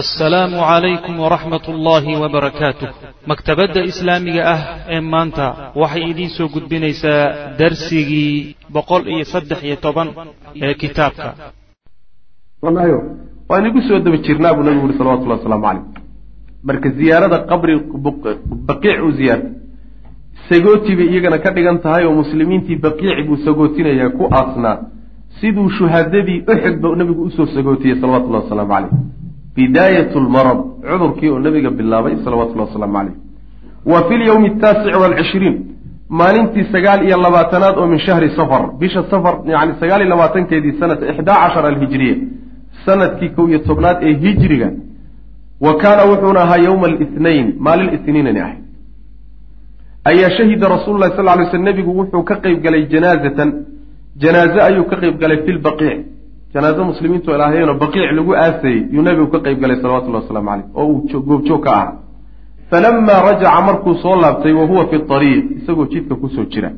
assalaamu calaykum waraxmat ullaahi wabarakaatuh maktabadda islaamiga ah ee maanta waxay idiin soo gudbinaysaa darsigii boqol iyo saddex iyo toban ee kitaabka. Waan igu soo daba jirnaa buu nabigu uri salawatullahi wasalaamu calayh marka ziyaarada qabri baqiic uu ziyaartay sagooti bay iyagana ka dhigan tahay oo muslimiintii baqiici buu sagootinayaa ku aasnaa. Siduu shuhadadii uxud ba nabigu u soo sagootiyey salawatullahi wasalaamu calayh bidaayat lmarad cudurkii oo nabiga bilaabay salawatullahi wasalaamu caleyh wa fi lyowmi ataasici waalcishriin maalintii sagaal iyo labaatanaad oo min shahri safar bisha safar yani sagaal iyo labaatankeedii sanata ixdaa cashar alhijriya sannadkii kow iyo tobnaad ee hijriga wa kaana wuxuuna ahaa yowma alithnayn maalin ithniinani ahay. Ayaa shahida rasuulu lahi sal ly sl nebigu wuxuu ka qeyb galay janaazatan janaaze ayuu ka qeyb galay fi lbaqiic janaaze muslimiintu ay lahaayeenoo baqiic lagu aasayey yuu nebigu ka qeyb galay salawatullahi wasalaamu caleyh oo uu goobjoog ka ahaa. Falamaa rajaca markuu soo laabtay wa huwa fi ariiq isagoo jidka ku soo jira.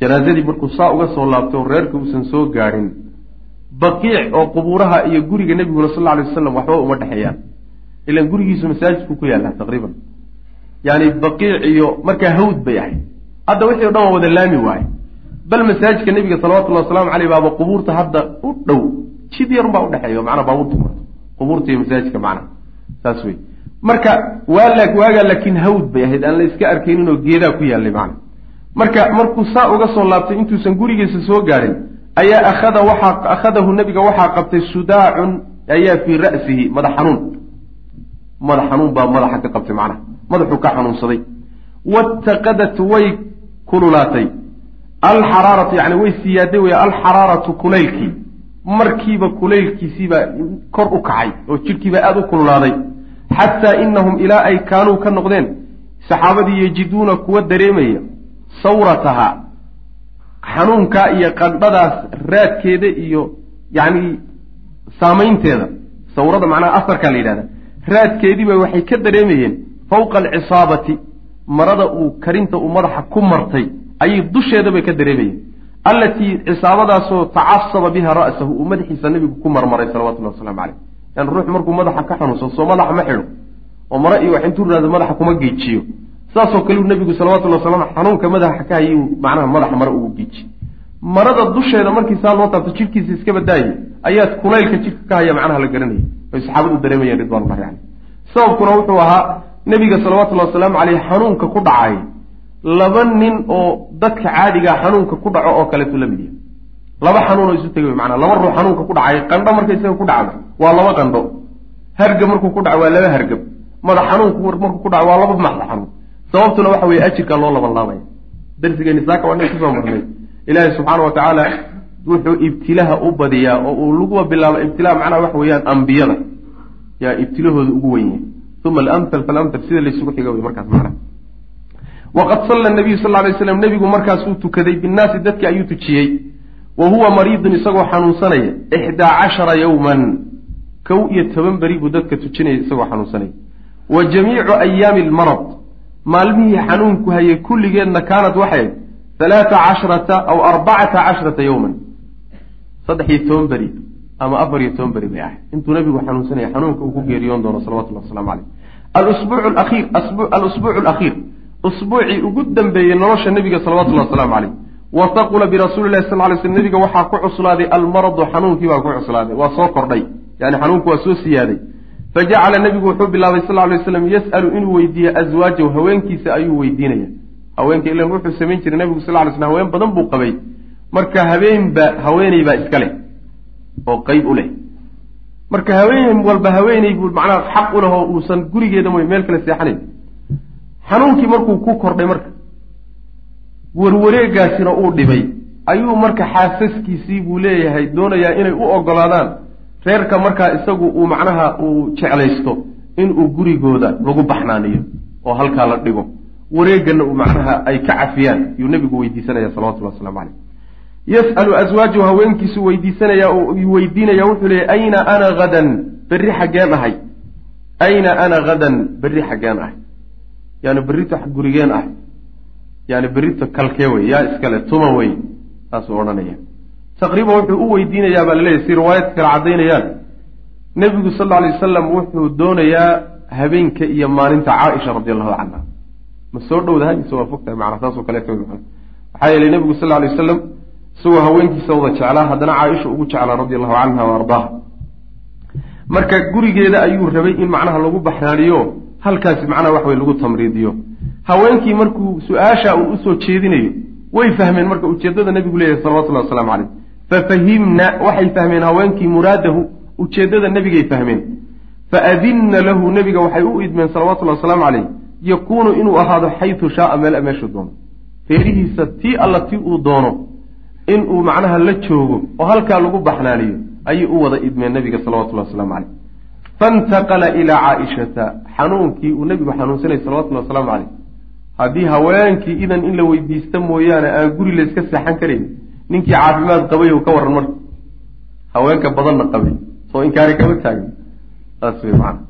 Janaazadii markuu saa uga soo laabtay oo reerka uusan soo gaadhin baqiic oo qubuuraha iyo guriga nebiguna sal alay wasalam waxba uma dhexeeyaan. Ilan gurigiisu masaajidku ku yaalla taqriiban. Yani baqiic iyo markaa hawd bay ahayd. Hadda wixii o dhan waa wada laami waaye bal masaajidka nebiga salawatullahi wasalaamu caleyh baaba qubuurta hadda u dhow jid yarun baa udhexeeya macnaa baabuurta marto qubuurta iyo masaajidka macnaha saas wey marka waa waagaa laakiin hawd bay ahayd. Aan la iska arkaynin oo geedaa ku yaallay macna marka markuu saa uga soo laabtay intuusan gurigiisa soo gaadhin ayaa akhada waxaa akhadahu nebiga waxaa qabtay sudaacun ayaa fii ra'sihi madax xanuun. Madax xanuun baa madaxa ka qabtay macnaha madaxuu ka xanuunsaday. Wataqadat way kululaatay alxaraaratu yani way siyaaday wey alxaraaratu kulaylkii. Markiiba kulaylkiisiibaa kor u kacay oo jidhkiiba aada u kululaaday. Xataa inahum ilaa ay kaanuu ka noqdeen saxaabadii yajiduuna kuwa dareemaya sawrataha xanuunkaa iyo qandhadaas raadkeeda iyo yacni saamaynteeda. Sawrada macnaha asarkaa la yidhahda raadkeediiba waxay ka dareemayeen fawqa alcisaabati marada uu karinta uu madaxa ku martay ayay dusheeda bay ka dareemayeen allatii cisaabadaasoo tacasaba biha ra'sahu uu madaxiisa nabigu ku marmaray salawatullahi waslamu caleyh yani ruux markuu madaxa ka xanuunsado soo madaxa ma xidho. Oo mare iyo wax intuu raado madaxa kuma geejiyo. Saasoo kale uu nebigu salawatullahi wasalam xanuunka madaxa ka hayay macnaha madaxa mare ugu geeji marada dusheeda markii saa loo taabto jidhkiisa iska badaayay ayaad kulaylka jidhka ka haya macnaha la garanayay. Oy saxaabadu dareemayeen ridwanullahi caleyh sababkuna wuxuu ahaa nebiga salawatullahi wasalaamu caleyh xanuunka ku dhacay laba nin oo dadka caadigaa xanuunka ku dhaco oo kaleetu la mid yahay laba xanuun oo isu tegay manaa laba ruux xanuunka ku dhacay qandho marka isaga ku dhacdo waa laba qandho. Hargab markuu ku dhaco waa laba hargab. Madax xanuunku markuu ku dhaco waa laba madax xanuun. Sababtuna waxa weye ajirkaa loo laban laabaya. Darsigeeni saaka waa nin ku soo marnay. Ilaahay subxaana wa tacaala wuxuu ibtilaha u badiyaa oo uu laguba bilaabo ibtilaa macnaha waxa weeyaan ambiyada. Yaa ibtilahooda ugu wen yahay uma alamthal falamthal sida laysugu xiga wey markaas macnaha waqad salla nabiyu sal lay slam nebigu markaasuu tukaday binnaasi dadki ayuu tujiyey wa huwa mariidun isagoo xanuunsanaya ixdaa cashara yowman kow iyo toban beri buu dadka tujinaya isagoo xanuunsanaya wa jamiicu ayaami almarad maalmihii xanuunku hayay kulligeedna kaanad waxay halaata casharata aw arbacata casharata yowman saddex iyo toban beri ama afar iyo toban beri bay ahayd intuu nabigu xanuunsanaya xanuunka uu ku geeriyoon doono salawatullah waslamu caleyh alusbuucu alakhiir usbuucii ugu dambeeyey nolosha nebiga salawatullahi wasalaamu caleyh wa taqula birasuuli lahi sal lay sl nebiga waxaa ku cuslaaday almaradu xanuunkii baa ku cuslaaday waa soo kordhay. Yani xanuunku waa soo siyaaday. Fajacala nebigu wuxuu bilaabay sal lay slam yas'alu inuu weydiiye aswaajahu haweenkiisa ayuu weydiinaya haweenka ilan wuxuu samayn jiray nebigu sal lay slm haween badan buu qabay. Marka habeenba haweeney baa iska leh oo qeyb u leh. Marka haween walba haweeney buu macnaha xaq u leh oo uusan gurigeeda mooy meel kale seexanayn xanuunkii markuu ku kordhay marka warwareegaasina uu dhibay. Ayuu marka xaasaskiisii buu leeyahay doonayaa inay u ogolaadaan reerka markaa isagu uu macnaha uu jeclaysto inuu gurigooda lagu baxnaaniyo oo halkaa la dhigo. Wareegana uu macnaha ay ka cafiyaan. Yuu nebigu weydiisanaya salawatullah waslamu caleyh yas'alu aswaaju haweenkiisu weydiisanaya weydiinaya wuxuu leeyay ayna ana hadan berri xaggeen ahay ayna ana hadan berri xaggeen ahay yani berrito gurigeen ah. Yani berrito kalkee wey yaa iskale tuma wey saasuu odhanaya. Taqriiban wuxuu u weydiinayaa baa laleeyahy si riwaayadka kale caddaynayaan. Nebigu sal lla alay wasalam wuxuu doonayaa habeenka iyo maalinta caaisha radi allahu canha ma soo dhowdahay mise waa fogtahay macna saasoo kaleeto man maxaa yeelay nebigu sal lla alay wasalam isagoo haweenkiisa wada jeclaa haddana caaisha ugu jeclaa radi allahu canha wa ardaaha marka gurigeeda ayuu rabay in macnaha lagu baxraaniyo halkaasi macnaha wax wey lagu tamriidiyo. Haweenkii markuu su'aasha uu u soo jeedinayo way fahmeen marka ujeeddada nebigu leeyahay salawatullahi waslamu caleyh fafahimna waxay fahmeen haweenkii muraadahu ujeeddada nebigay fahmeen. Faadinna lahu nebiga waxay u idmeen salawatullahi wasalaamu caleyh yakuunu inuu ahaado xaytu shaaa meel meeshuu doono. Feerihiisa tii alla tii uu doono inuu macnaha la joogo oo halkaa lagu baxnaaniyo ayay u wada idmeen nebiga salawatullahi waslamu caleyh faintaqala ilaa caaishata xanuunkii uu nebigu xanuunsanayay salawatullahi wasalaamu caleyh haddii haweenkii idan in la weydiista mooyaane aan guri layska seexan karayn ninkii caafimaad qabay ka waran marka haweenka badanna qabay soo inkaari kama taagin saas wey macana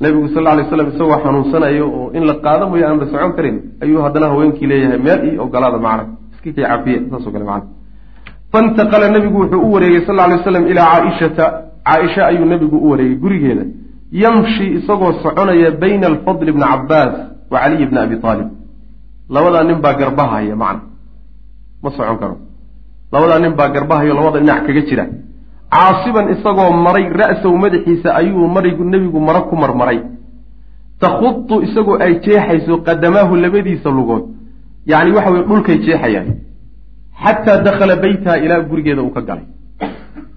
nabigu sal lla lay slam isagoo xanuunsanayo oo in la qaado mooya aan socon karin ayuu haddana haweenkii leeyahay meel io ogolaada macna iska kay cafiye saasoo kale macana faintaqala nabigu wuxuu u wareegay sal lla lay slam ilaa caaishata caaisha ayuu nabigu u wareegay gurigeeda. Yamshi isagoo soconaya bayna alfadli bni cabbaas wa caliy bni abi aalib labadaa nin baa garbahaya macna. Ma socon karo. Labadaa nin baa garbahayo labada dhinac kaga jira. Caasiban isagoo maray ra-sahu madaxiisa ayuu marigu nebigu maro ku marmaray. Takhudu isagoo ay jeexayso qadamaahu labadiisa lugood. Yacni waxa weye dhulkay jeexayaan. Xataa dakhala beytaha ilaa gurigeeda uu ka galay.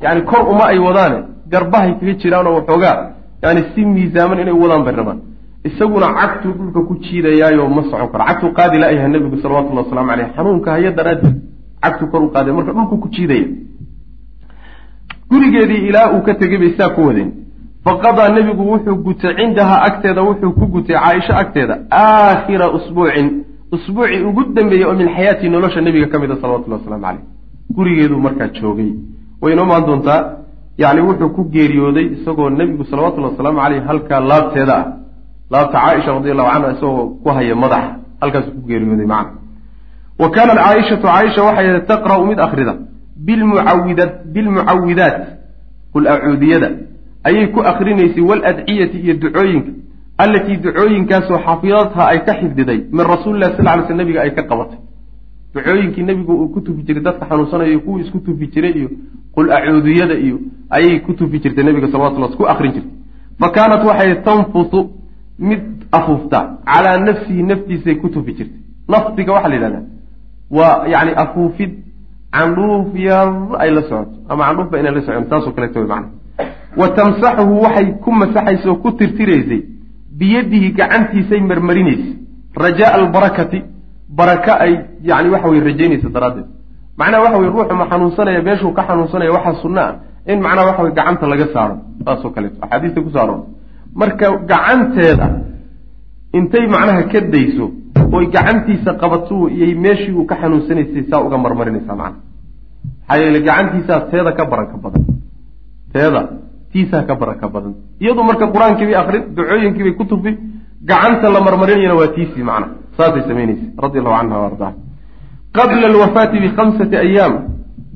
Yacni kor uma ay wadaane garbahay kaga jiraanoo waxoogaa yani si miisaaman inay wadaan bay rabaan isaguna cagtuu dhulka ku jiidayaayo ma socon karo. Cagtuu qaadi la-yahay nebigu salawatullahi waslamu caleyh xanuunka haya daraaddeed cagtuu kor u qaaday marka dhulku ku jiidaya. Gurigeedii ilaa uu ka tegay bay saa ku wadeen. Faqadaa nebigu wuxuu gutay cindahaa agteeda wuxuu ku gutay caaisho agteeda aakhira usbuucin. Usbuucii ugu dambeeyey oo min xayaatii nolosha nebiga ka mid a salawatullahi waslamu caleyh gurigeeduu markaa joogay. Way inoo maan doontaa yacni wuxuu ku geeriyooday isagoo nebigu salawatullahi wasalaamu caleyh halkaa laabteeda. Ah laabta caaisha radi allahu canha isagoo ku haya madaxa halkaasuu ku geeriyooday macna. Wa kaanat caaishatu caaisha waxay taqra'u mid akrida bilmucawidaat bilmucawidaat qul acuudiyada. Ayay ku akrinaysay waladciyati iyo ducooyinka. Allatii ducooyinkaasoo xafidadha ay ka xifdiday min rasuulilah sal ly sl nabiga ay ka qabatay ducooyinkii nebigu uu ku tufi jiray dadka xanuunsanayo kuwii isku tufi jiray iyo qul acuudiyada iyo ayay ku tufi jirtay nebiga salawatullah ku akrin jirtay. Fa kaanat waxay tanfusu mid afuufta calaa nafsihi naftiisay ku tufi jirtay. Nafdiga waxaa la yidhahdaa waa yani afuufid candhuuf yar ay la socoto ama candhuufba inay la socon taasoo kaleeto way macna wa tamsaxuhu waxay ku masaxaysay oo ku tirtiraysay biyadihi gacantiisay marmarinaysay rajaa albarakati baraka ay yani waxa weye rajaynaysa daraaddeed. Macnaha waxa weye ruuxu ma xanuunsanaya meeshuu ka xanuunsanaya waxaa sunno ah. In macnaha waxa weye gacanta laga saaro saasoo kaleeto axaadiista ku saaro marka gacanteeda intay macnaha ka dayso oy gacantiisa qabatuu iyay meeshii uu ka xanuunsanaysay saa uga marmarinaysaa macnaha maxaa yeele gacantiisaa teeda ka baranka badan. Teeda tiisaa ka baranka badan. Iyadu marka qur'aankiibay akrin ducooyinkiibay ku tufi gacanta la marmarinayana waa tiisii macnaha saasay samaynaysa radi allahu canha wa qabla alwafaati bikhamsati ayaam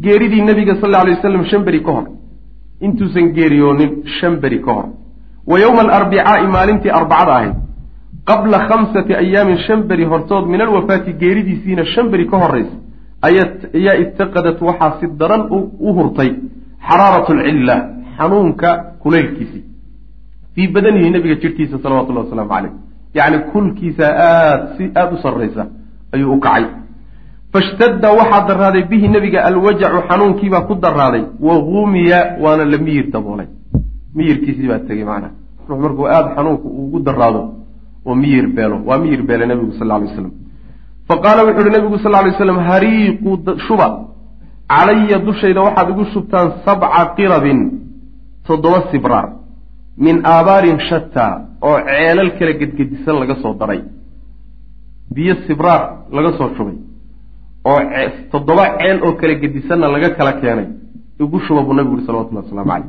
geeridii nabiga sal alla alay wasalam shan beri ka hor. Intuusan geeriyoonin shan beri ka hor. Wa yowma alarbicaai maalintii arbacada ahayd. Qabla khamsati ayaamin shan beri hortood min alwafaati geeridiisiina shan beri ka horaysa ayaa itaqadat waxaa si daran u hurtay xaraaratu alcilla xanuunka kulaylkiisii fii badanihi nabiga jidhkiisa salawatullahi wasalaamu caleyh yacni kulkiisa aad si aada u sarraysa ayuu u kacay. Fashtadda waxaa daraaday bihi nebiga alwajacu xanuunkiibaa ku daraaday wa gumiya waana la miyir daboolay. Miyirkiisii baa tegey macnaha ruux markuu aada xanuunka ugu daraado oo miyir beelo. Waa miyir beele nebigu sal lay slam fa qaala wuxu uhi nebigu sal lay slam hariiquu shuba. Calaya dushayda waxaad igu shubtaan sabca qirabin toddoba sibraar min aabaarin shataa oo ceelal kala gedgedisan laga soo daray. Biyo sibraar laga soo shubay. Oo toddoba ceel oo kala gedisanna laga kala keenay. Igu shuba buu nabigu uhi salawatullahi waslamu caleyh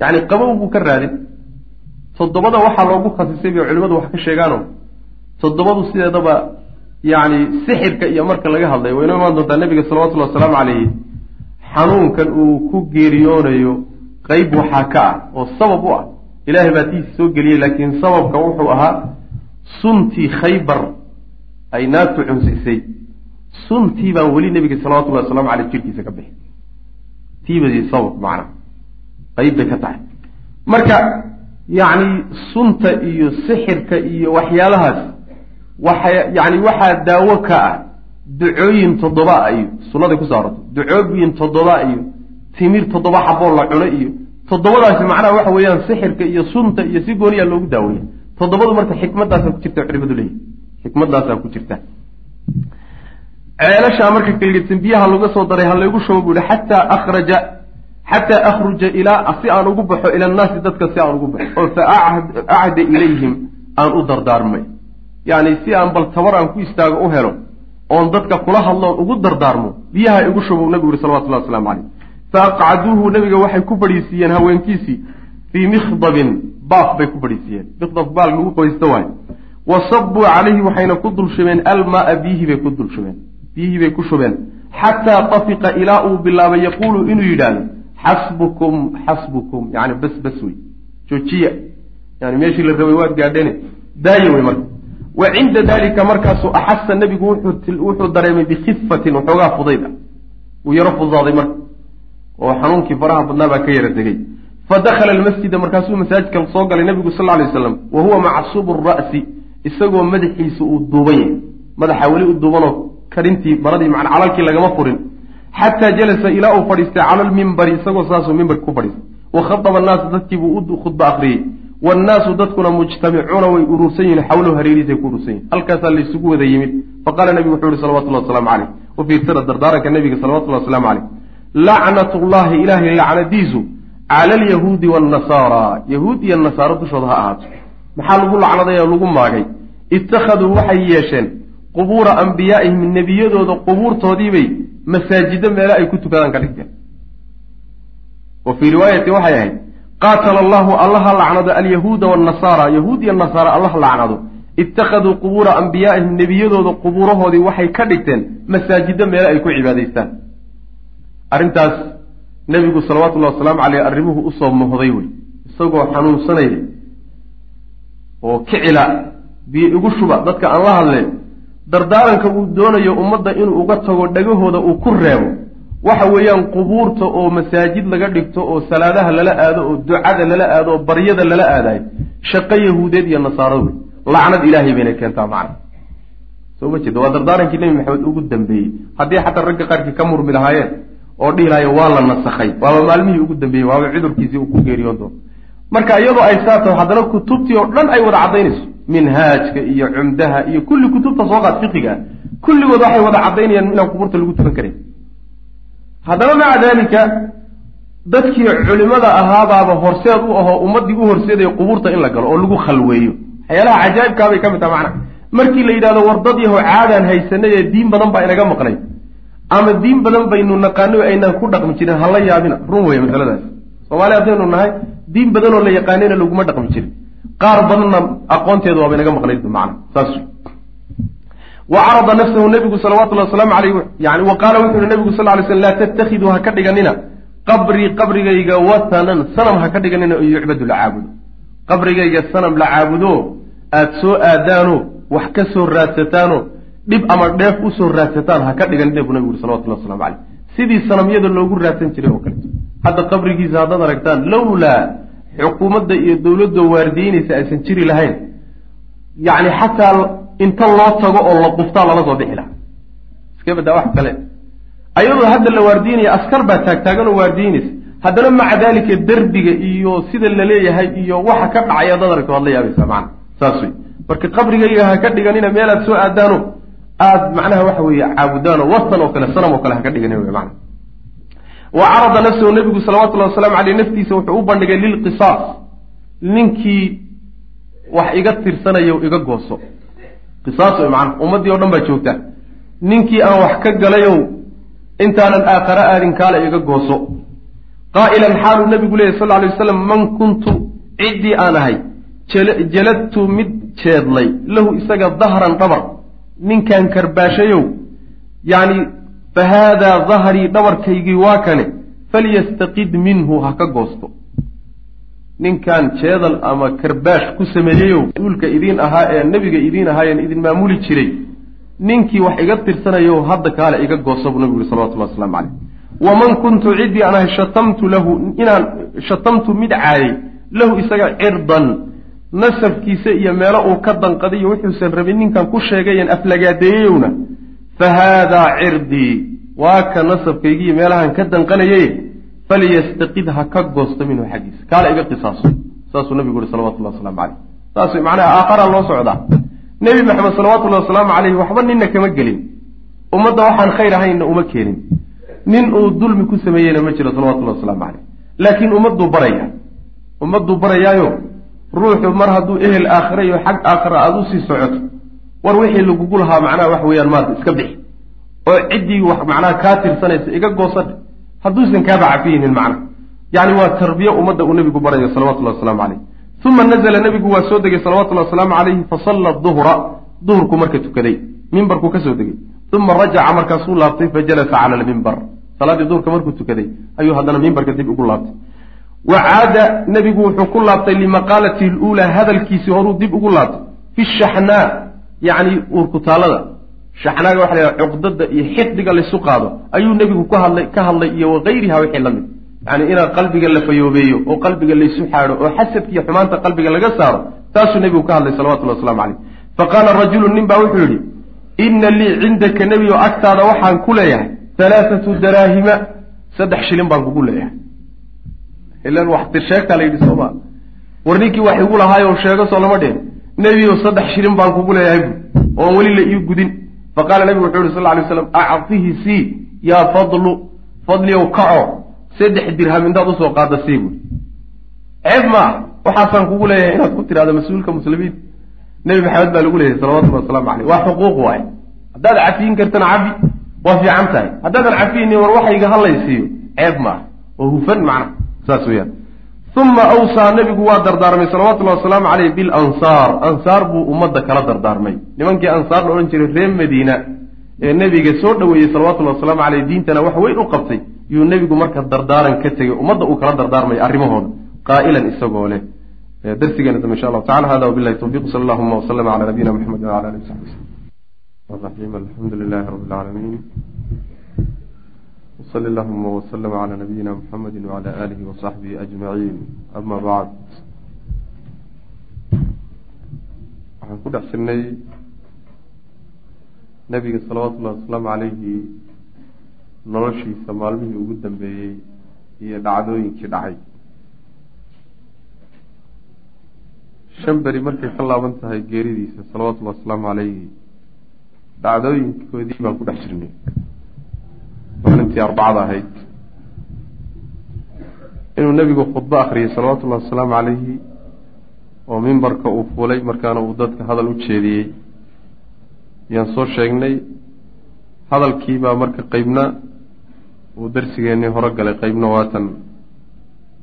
yacni qabow buu ka raadin. Toddobada waxaa loogu khasisay bay culimmadu wax ka sheegaano toddobadu sideedaba yacni sixirka iyo marka laga hadlay wayno imaan doontaa nebiga salawatullahi wasalaamu caleyhi xanuunkan uu ku geeriyoonayo qayb waxaa ka ah oo sabab u ah ilaahay baa tiisi soo geliyey laakiin sababka wuxuu ahaa suntii khaybar ay naagtu cunsisay suntii baan weli nebiga salawatullahi waslamu caleyh jirkiisa ka bixi tiibadii sabab macna. Qayb bay ka tahay. Marka yacni sunta iyo sixirka iyo waxyaalahaas waxa yani waxaa daawo ka ah ducooyin toddobaa iyo sunnaday ku saarto ducooyin toddobaa iyo timir toddoba xaboo la cuno iyo toddobadaasi macnaha waxa weeyaan sixirka iyo sunta iyo si gooniyaa loogu daaweeya toddobadu marka xikmadaasaa ku jirta culimadu leeyihi xikmadaasaa ku jirta ceelashaa marka kalgedsan biyaha laga soo daray ha laygu shubo buu ihi xataa akhraja xataa akhruja ilaa si aan ugu baxo ila annaasi dadka si aan ugu baxo oo fa acda ilayhim aan u dardaarmay. Yacni si aan bal tabar aan ku istaago u helo oon dadka kula hadloon ugu dardaarmo biyaha igu shubow nabigu yihi salawatullahi waslamu caleyh fa aqcaduuhu nabiga waxay ku fadhiisiiyeen haweenkiisii fii mikhdabin baaf bay ku fadhiisiiyeen mikdab baal lagu qoysto waayo wa sabuu calayhi waxayna ku dul shubeen almaaa biyihii bay ku dul shubeen biyihii bay ku shubeen. Xataa tafiqa ilaa uu bilaabay yaquulu inuu yidhaahdo xasbukum xasbukum. Yani bas bas wey. Joojiya. Yani meeshii la rabay waad gaadhene daaya wey marka. Wa cinda dalika markaasu axasa nebigu wuxuu dareemay bikhifatin waxoogaa fudayd ah. Wuu yaro fudaaday marka oo xanuunkii faraha badnaa baa ka yara degay fadakhala almasjida markaasuu masaajidka soo galay nebigu sal lla alay waslam wa huwa macsuubu ra'si isagoo madaxiisa uu duuban yahay madaxa weli u duubanoo karintii maradii man calalkii lagama furin. Xataa jalasa ilaa uu fadhiistay cala lmimbari isagoo saasuu mimbarki ku fadhiistay. Wa khataba annaasa dadkiibuu u khudba akriyey wannaasu dadkuna mujtamicuuna way urursan yihiin xawlahu hareerihiisay ku urursan yihiin halkaasaa laysugu wada yimid. Faqaala nebigu wuxuu yihi salawatullahi wasalaamu caleyh u fiirsada dardaaranka nebiga salawatullahi wasalaamu caleyh lacnatullaahi ilaahay lacnadiisu cala alyahuudi waannasaara yahuud iyo nasaaro dushooda ha ahaato. Maxaa lagu lacnaday oo lagu maagay? Ittakhaduu waxay yeesheen qubuura ambiyaa'ihim nebiyadooda qubuurtoodiibay masaajido meelo ay ku tukadaan ka dhigteen. Wa fii riwaayati waxay ahayd qaatala allahu allaha lacnado alyahuuda waannasaara yahuud iyo nasaara allah lacnado. Ittakhaduu qubuura ambiyaa'ihim nebiyadooda qubuurahoodii waxay ka dhigteen masaajido meelo ay ku cibaadaystaan arrintaas nebigu salawatullahi wasalaamu caleyh arrimuhu u soo mohday wey isagoo xanuunsanaya oo kicila biyo igu shuba dadka aan la hadleen dardaaranka uu doonayo ummadda inuu uga tago dhagahooda uu ku reebo. Waxa weeyaan qubuurta oo masaajid laga dhigto oo salaadaha lala aado oo ducada lala aado oo baryada lala aadayo shaqo yahuudeed iyo nasaaro wey lacnad ilaahay bayna keentaa macna. Soo ma jeeda waa dardaarankii nebi maxamed ugu dambeeyey. Haddii xataa ragga qaarkii ka murmi lahaayeen oo dhihi lahayen waa la nasakhay. Waaba maalmihii ugu dambeeyey waaba cudurkiisii uu ku geeriyoon doono. Marka iyadoo ay saa taho haddana kutubtii oo dhan ay wada caddaynayso. Minhaajka iyo cumdaha iyo kulli kutubta soo qaad fiqiga kulligood waxay wada caddaynayaan inaan qubuurta lagu tukan karin. Haddana maca daalika dadkii culimada ahaabaaba horseed u ahoo ummaddii u horseedaya qubuurta in la galo oo lagu khalweeyo. Waxyaalaha cajaa'ibkaabay ka mid taha macna. Markii la yidhahdo war dad yahow caadaan haysanay ee diin badan baa inaga maqnay ama diin badan baynu naqaano aynaan ku dhaqmi jirin hala yaabina run weeye masaladaas. Soomaali haddaynu nahay diin badanoo la yaqaanayna laguma dhaqmi jirin. Qaar badanna aqoonteedu waaba inaga maqnayd macna saas wa carada nafsahu nebigu salawatullahi wasalaamu caleyh yani wa qaala wuxu uhi nebigu sal ly slm laa tattakhiduu ha ka dhiganina. Qabrii qabrigayga watanan sanam ha ka dhiganina oo yucbadu la caabudo. Qabrigayga sanam la caabudo aada soo aadaano wax ka soo raadsataano dhib ama dheef u soo raadsataan ha ka dhiganina buu nabigu uri salawatullah waslamu caleyh sidii sanamyada loogu raadsan jiray oo kaleeto hadda qabrigiisa haddaad aragtaan lowlaa xukuumadda iyo dowladda waardiyeynaysa aysan jiri lahayn. Yacni xataa inta loo tago oo la quftaa lala soo bixi lahaa iska baddaa wax kale. Ayadoo hadda la waardiyeynaya askar baa taagtaagan oo waardiyeynaysa haddana maca daalika derbiga iyo sida la leeyahay iyo waxa ka dhacay haddaad aragto waad la yaabaysaa macana saas wey marka qabrigayga ha ka dhiganina meelaad soo aadaano aada macnaha waxa weeye caabudaano watan oo kale sanam oo kale ha ka dhiganin wey macana wa carada nafsahu nebigu salawatullahi wasalaamu caleyh naftiisa wuxuu u bandhigay lilqisaas ninkii wax iga tirsanayo iga gooso. Qisaas wey macana ummaddii o dhan baa joogta ninkii aan wax ka galayow intaanan aakhare aadin kaale iga gooso. Qaa'ilan xaaluu nebigu leeyahy sal alay wasalam man kuntu ciddii aan ahay jaladtu mid jeedlay lahu isaga dahran dhabar ninkaan karbaashayow yacni fa haadaa dahrii dhabarkaygii waa kane falyastaqid minhu ha ka goosto. Ninkan jeedal ama karbaash ku sameeyeyow uulka idiin ahaa ee nebiga idiin ahaayeen idin maamuli jiray ninkii wax iga tirsanayo hadda kaale iga goosa buu nabigu yuri salawatullahi waslamu caleyh waman kuntu ciddii aan shatamtu lahu inaan shatamtu mid caayay lahu isaga cirdan nasabkiisa iyo meelo uu ka danqadiyo wuxuusan rabin ninkan ku sheegayan aflagaadeeyeyowna. Fa haadaa cirdii waa ka nasabkaygiiyo meelahan ka danqanayay falyastaqid ha ka goosto minhu xaggiisa. Kaala iga qisaaso. Saasuu nabigu uhi salawatullahi waslamu caleyh saas macnaha aakharaa loo socdaa. Nebi maxamed salawatullahi wasalaamu caleyhi waxba ninna kama gelin. Ummadda waxaan khayr ahaynna uma keenin. Nin uu dulmi ku sameeyeyna ma jiro salawatullahi wasalaamu caleyh laakiin ummadduu baraya. Ummadduu barayaayo ruuxu mar hadduu ehel aakhira iyo xag aakhira aada u sii socoto war wixii lagugu lahaa macnaha wax weeyaan maarta iska bixi. oo ciddii wax macnaha kaa tirsanaysa iga goosadhe hadduusan kaaba cafiyeynin macna. Yacni waa tarbiye ummadda uu nebigu barayo salawatullahi wasalaamu caleyh uma nazla nebigu waa soo degay salawatullahi wasalaamu calayhi fasalla duhra duhurku marka tukaday mimbarkuu ka soo degay. Uma rajaca markaasuu laabtay fajalasa cala almimbar salaaddii duhurka markuu tukaday ayuu haddana mimbarka dib ugu laabtay wa caada nebigu wuxuu ku laabtay limaqaalatihi luulaa hadalkiisii horuu dib ugu laabtay fi shaxnaa yacni uurkutaalada shaxnaaga waxa la cuqdada iyo xiqdiga laysu qaado ayuu nebigu ku hadlay ka hadlay iyo wakayriha wixii la mid yani inaad qalbiga la fayoobeeyo oo qalbiga laysu xaadho oo xasadka iyo xumaanta qalbiga laga saaro taasuu nebigu ka hadlay salawatullahi waslamu caleyh faqaala rajulu nin baa wuxuu yidhi inna lii cindaka nebigo agtaada waxaan ku leeyahay halaathatu daraahima saddex shilin baan kugu leeyahay ilan wax tirsheegtaa la yidhi sooma war ninkii wax igu lahaayo sheego soo lama dhehen nebigo saddex shilin baan kugu leeyahay bu oon weli la ii gudin. Faqaala nebigu wuxuu yihi sal ly slam actihi sii yaa fadlu fadliyow kaco. Saddex dirham intaad u soo qaada sii buui ceeb maa waxaasaan kugu leeyahay inaad ku tidhahdo mas'uulka muslimiin nebi maxamed baa lagu leeyahay salawatullahi wasalaamu caleyh waa xuquuq waay. Haddaad cafiyin kartana cafi waa fiican tahay. Haddaadan cafiyeynin war waxayga hadlaysiiyo. Ceeb maaha oo hufan macna saas weyaan uma awsaa nebigu waa dardaarmay salawatullahi wasalaamu caleyh bilansaar ansaar. Buu ummadda kala dardaarmay. Nimankii ansaar la odhan jiray reer madiina ee nebiga soo dhoweeyey salawatullahi wasalaamu caleyh diintana wax weyn u qabtay yuu nebigu marka dardaaran ka tegey ummadda uu kala dardaarmay arrimahooda qaa'ilan isagoo leh. Darsigeena dambe insha allahu tacala hada wabillahi tawfiq sala allahuma waslama cala nabiyina maxamed wala alihi wasaxbi waslm alxamdu lilahi rabi lcaalamiin wsali allahuma wslama cala nabiyina muxamedi wcala aalihi wasaxbihi ajmaciin ama bacd waxaan ku dhex jirnay nebiga salawatullahi wasalaamu calayhi noloshiisa maalmihii ugu dambeeyey iyo dhacdooyinkii dhacay shan beri markay ka laaban tahay geeridiisa salawatullahi wasalaamu calayhi dhacdooyinkoodii baan ku dhex jirnay maalintii arbacada ahayd. Inuu nebigu khudbo akhriyay salawatullahi wasalaamu calayhi oo mimbarka uu fuulay markaana uu dadka hadal u jeediyey. Ayaan soo sheegnay hadalkiibaa marka qeybna uu darsigeennii hore galay. Qeybna waatan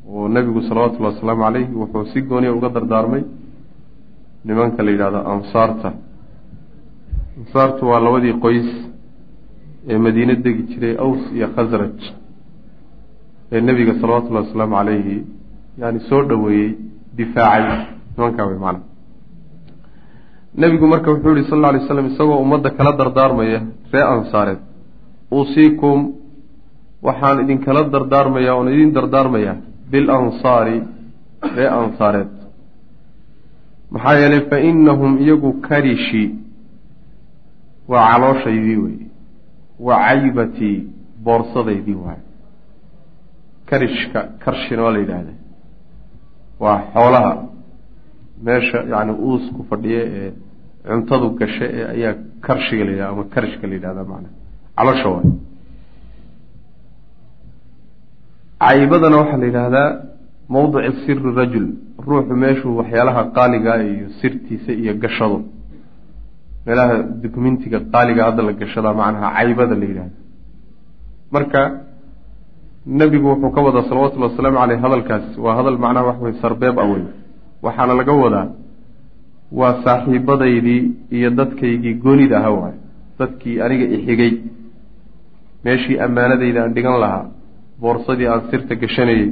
oo nebigu salawatullahi wasalaamu calayhi wuxuu si gooniya uga dardaarmay nimanka la yidhahdo ansaarta. Ansaartu waa labadii qoys ee madiine degi jiray aws iyo khasraj ee nebiga salawatullahi wasalaamu calayhi yani soo dhoweeyey difaacay nimankaa wey macana nebigu marka wuxuu yihi sal alla alay slam isagoo ummadda kala dardaarmaya ree ansaareed uusiikum waxaan idinkala dardaarmayaa oon idin dardaarmayaa bilansaari ree ansaareed. Maxaa yeelay fa inahum iyagu karishi waa calooshaydii wey wa caybatii boorsadaydii waay. Karishka karshina waa la yidhaahda waa xoolaha. Meesha yani uusku fadhiya ee cuntadu gasha ee ayaa karshiga la yidhahda ama karishka la yidhahda macana caloosha waay. Caybadana waxaa la yidhaahdaa mawdici siri rajul. Ruuxu meeshuu waxyaalaha qaaligaa iyo sirtiisa iyo gashado meelaha dukumentiga qaaliga hadda la gashadaa macnaha caybada la yidhahda marka nebigu wuxuu ka wadaa salawatullahi wasalaamu caleyh hadalkaas. Waa hadal macnaha wax wey sarbeeb a wey waxaana laga wadaa waa saaxiibadaydii iyo dadkaygii goonida aha waay dadkii aniga ixigay meeshii ammaanadayda aan dhigan lahaa boorsadii aan sirta gashanayey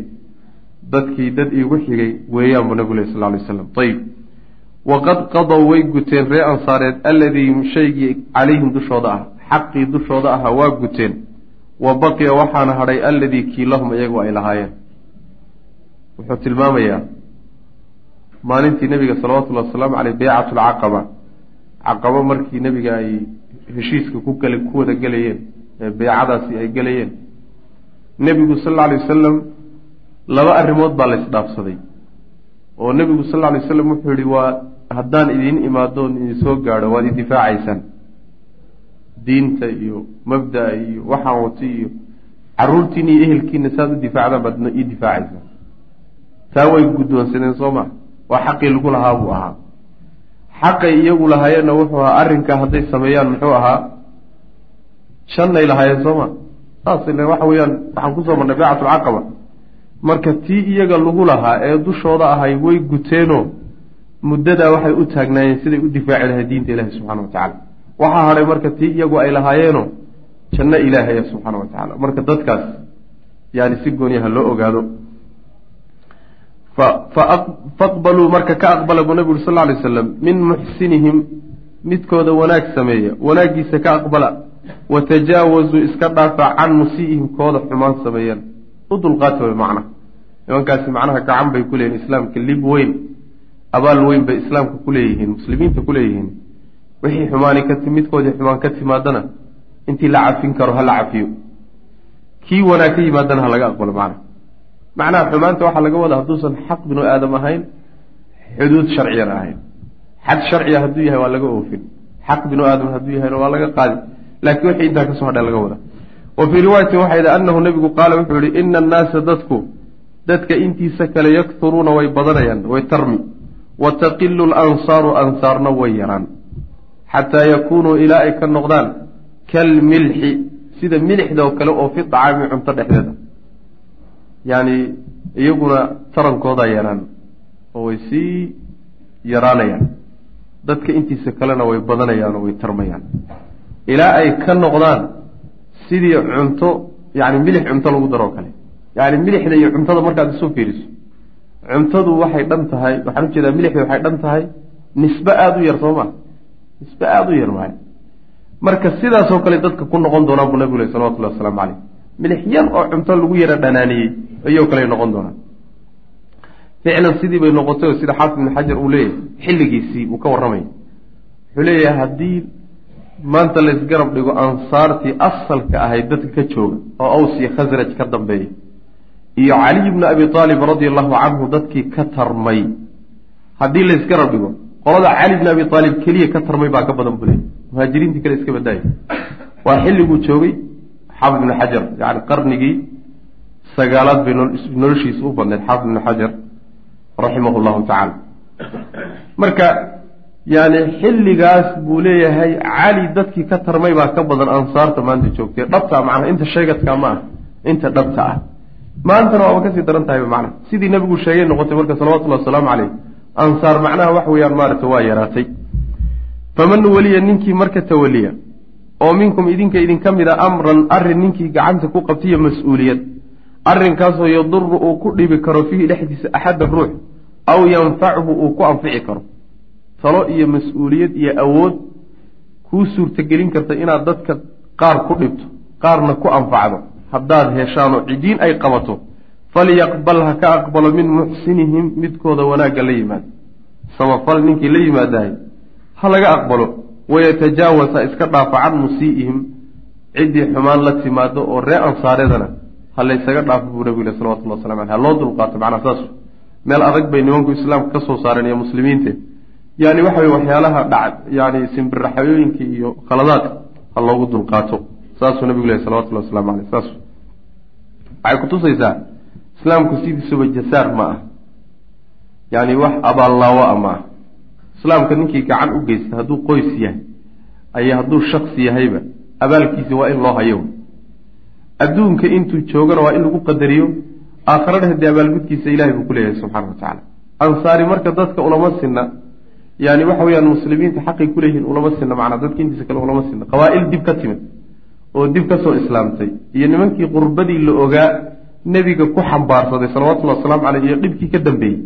dadkii dad iigu xigay weeyaan buu nabigu leh sal ly slam ayib waqad qadow way guteen ree ansaareed alladii shaygii calayhim dushooda ah xaqii dushooda ahaa waa guteen wa baqiya waxaana hadhay alladii kii lahum iyagu ay lahaayeen wuxuu tilmaamayaa maalintii nebiga salawatullahi wasalaamu caleyh beycatu lcaqaba caqabo markii nebiga ay heshiiska ku gala ku wada gelayeen ee beycadaasi ay gelayeen nebigu sal alla alay wasalam laba arrimood baa la isdhaafsaday oo nebigu sal alla alay wasalam wuxuu yihi waa haddaan idiin imaadoon idin soo gaadho waad idifaacaysaan diinta iyo mabda iyo waxaan watay iyo caruurtiina iyo ehelkiina saad u difaacdaan baad ii difaacaysaan taa way guddoonsadeen soo maa waa xaqii lagu lahaa buu ahaa. Xaqay iyagu lahaayeenna wuxuu ahaa arrinkaa hadday sameeyaan muxuu ahaa shannay lahaayeen soo ma? Saas waxa weeyaan waxaan ku soo marnay baycatulcaqaba marka tii iyaga lagu lahaa ee dushooda ahay way guteenoo muddadaa waxay u taagnaayeen siday u difaaci lahayd diinta ilaahi subxana wa tacala waxaa hadhay marka tii iyagu ay lahaayeeno janno ilaahaya subxaana wa tacala marka dadkaas yani si gooniyaha loo ogaado faqbaluu marka ka aqbala buu nabigu uri sal lay slam min muxsinihim midkooda wanaag sameeya. Wanaaggiisa ka aqbala wa tajaawazuu iska dhaafa can musii'ihim kooda xumaan sameeyaan. U dulqaata way macnaha nimankaasi macnaha gacan bay ku leeyihiin islaamka lib weyn abaal weyn bay islaamka ku leeyihiin muslimiinta ku leeyihiin. Wixii xumaani ka midkoodii xumaan ka timaadana intii la cafin karo ha la cafiyo. Kii wanaag ka yimaadana ha laga aqbalo macnaha. Macnaha xumaanta waxaa laga wadaa hadduusan xaq binu aadam ahayn xuduud sharciyana ahayn. Xad sharciya hadduu yahay waa laga oofin. Xaq binu aadam hadduu yahayna waa laga qaadi. Laakiin wixii intaa ka soo hadha laga wadaa. Wa fii riwaayatin waxay idhi annahu nebigu qaala wuxuu yihi ina annaasa dadku dadka intiisa kale yakturuuna way badanayaan way tarmi wa taqilu lansaaru ansaarna way yaraan xataa yakuunuu ilaa ay ka noqdaan kalmilxi sida milixda oo kale oo fi dacaami cunto dhexdeeda yani iyaguna tarankoodaa yaraan oo way sii yaraanayaan dadka intiisa kalena way badanayaan oo way tarmayaan ilaa ay ka noqdaan sidii cunto yani milix cunto lagu daroo kale yani milixda iyo cuntada markaad isu fiiriso cuntadu waxay dhan tahay waxaan u jeedaa milixda waxay dhan tahay nisbe aada u yar soo ma nisbe aada u yar waay. Marka sidaasoo kale dadka ku noqon doonaan buu nabigu leh salawatullahi wasalaamu caleyh milix yar oo cunto lagu yara dhanaaniyey ayou kale noqon doonaan ficlan sidii bay noqotay oo sida xaafid ibn xajar uu leeyahay xilligiisii uu ka warramaya wuxuu leeyahay haddii maanta laysgarab dhigo ansaartii asalka ahayd dadka ka jooga oo aws iyo khasraj ka dambeeya iyo caliy bni abi aalib radia allahu canhu dadkii ka tarmay. Haddii laysgarab dhigo qolada cali bni abi aalib keliya ka tarmay baa ka badan buley muhaajiriintii kale iska badaaya waa xilliguu joogay xaafid ibnu xajar yani qarnigii sagaalaad bay noloshiisa u badneed xaafid ibnu xajar raximah llahu tacaala. Marka yani xilligaas buu leeyahay cali dadkii ka tarmay baa ka badan ansaarta maanta joogtay dhabta macnaha inta sheegadka ma ah inta dhabta ah maantana waaba ka sii daran tahay macnaha sidii nebigu sheegay noqotay marka salawatullahi wasalaamu caleyh ansaar macnaha wax weeyaan maarata waa yaraatay. Faman weliya ninkii marka tawaliya oo minkum idinka idinka mid a amran arrin ninkii gacanta ku qabtiyo mas'uuliyad arrinkaasoo yaduru uu ku dhibi karo fiihi dhexdiisa axadda ruux aw yanfachu uu ku anfici karo. Talo iyo mas'uuliyad iyo awood kuu suurtagelin karta inaad dadka qaar ku dhibto qaarna ku anfacdo haddaad heshaanoo cidiin ay qabato falyaqbal ha ka aqbalo min muxsinihim midkooda wanaagga la yimaado. Samafal ninkii la yimaadahay ha laga aqbalo wayatajaawaz ha iska dhaafa can musii'ihim ciddii xumaan la timaado oo ree ansaareedana ha laysaga dhaafo buu nabigu le salawatullah waslamu aleh ha loo dulqaato macnaa saas. Meel adag bay nimanku islaamka ka soo saareen iyo muslimiinte yani waxa weye waxyaalaha dhac yani simbiraxayooyinka iyo khaladaadka ha loogu dulqaato saasuu nabigu lehy salawatullahi waslamu aleyh saas. Waxay kutusaysaa islaamku sidiisuba jasaar ma ah. Yani wax abaallaawo a ma ah. Islaamka ninkii gacan u geysta hadduu qoys yahay ay hadduu shaksi yahayba abaalkiisa waa in loo hayo adduunka intuu joogana waa in lagu qadariyo aakharana haddii abaalgudkiisa ilahay buu kuleeyahay subxana wa tacaala. Ansaari marka dadka ulama sinna yani waxa weyaan muslimiinta xaqay kuleeyihiin ulama sinna macnaa dadka intiisa kale ulama sinna. Qabaa-il dib ka timid oo dib ka soo islaamtay. Iyo nimankii qurbadii la ogaa nebiga ku xambaarsaday salawatullahi wasalaamu caleyh iyo dhibkii ka dambeeyey.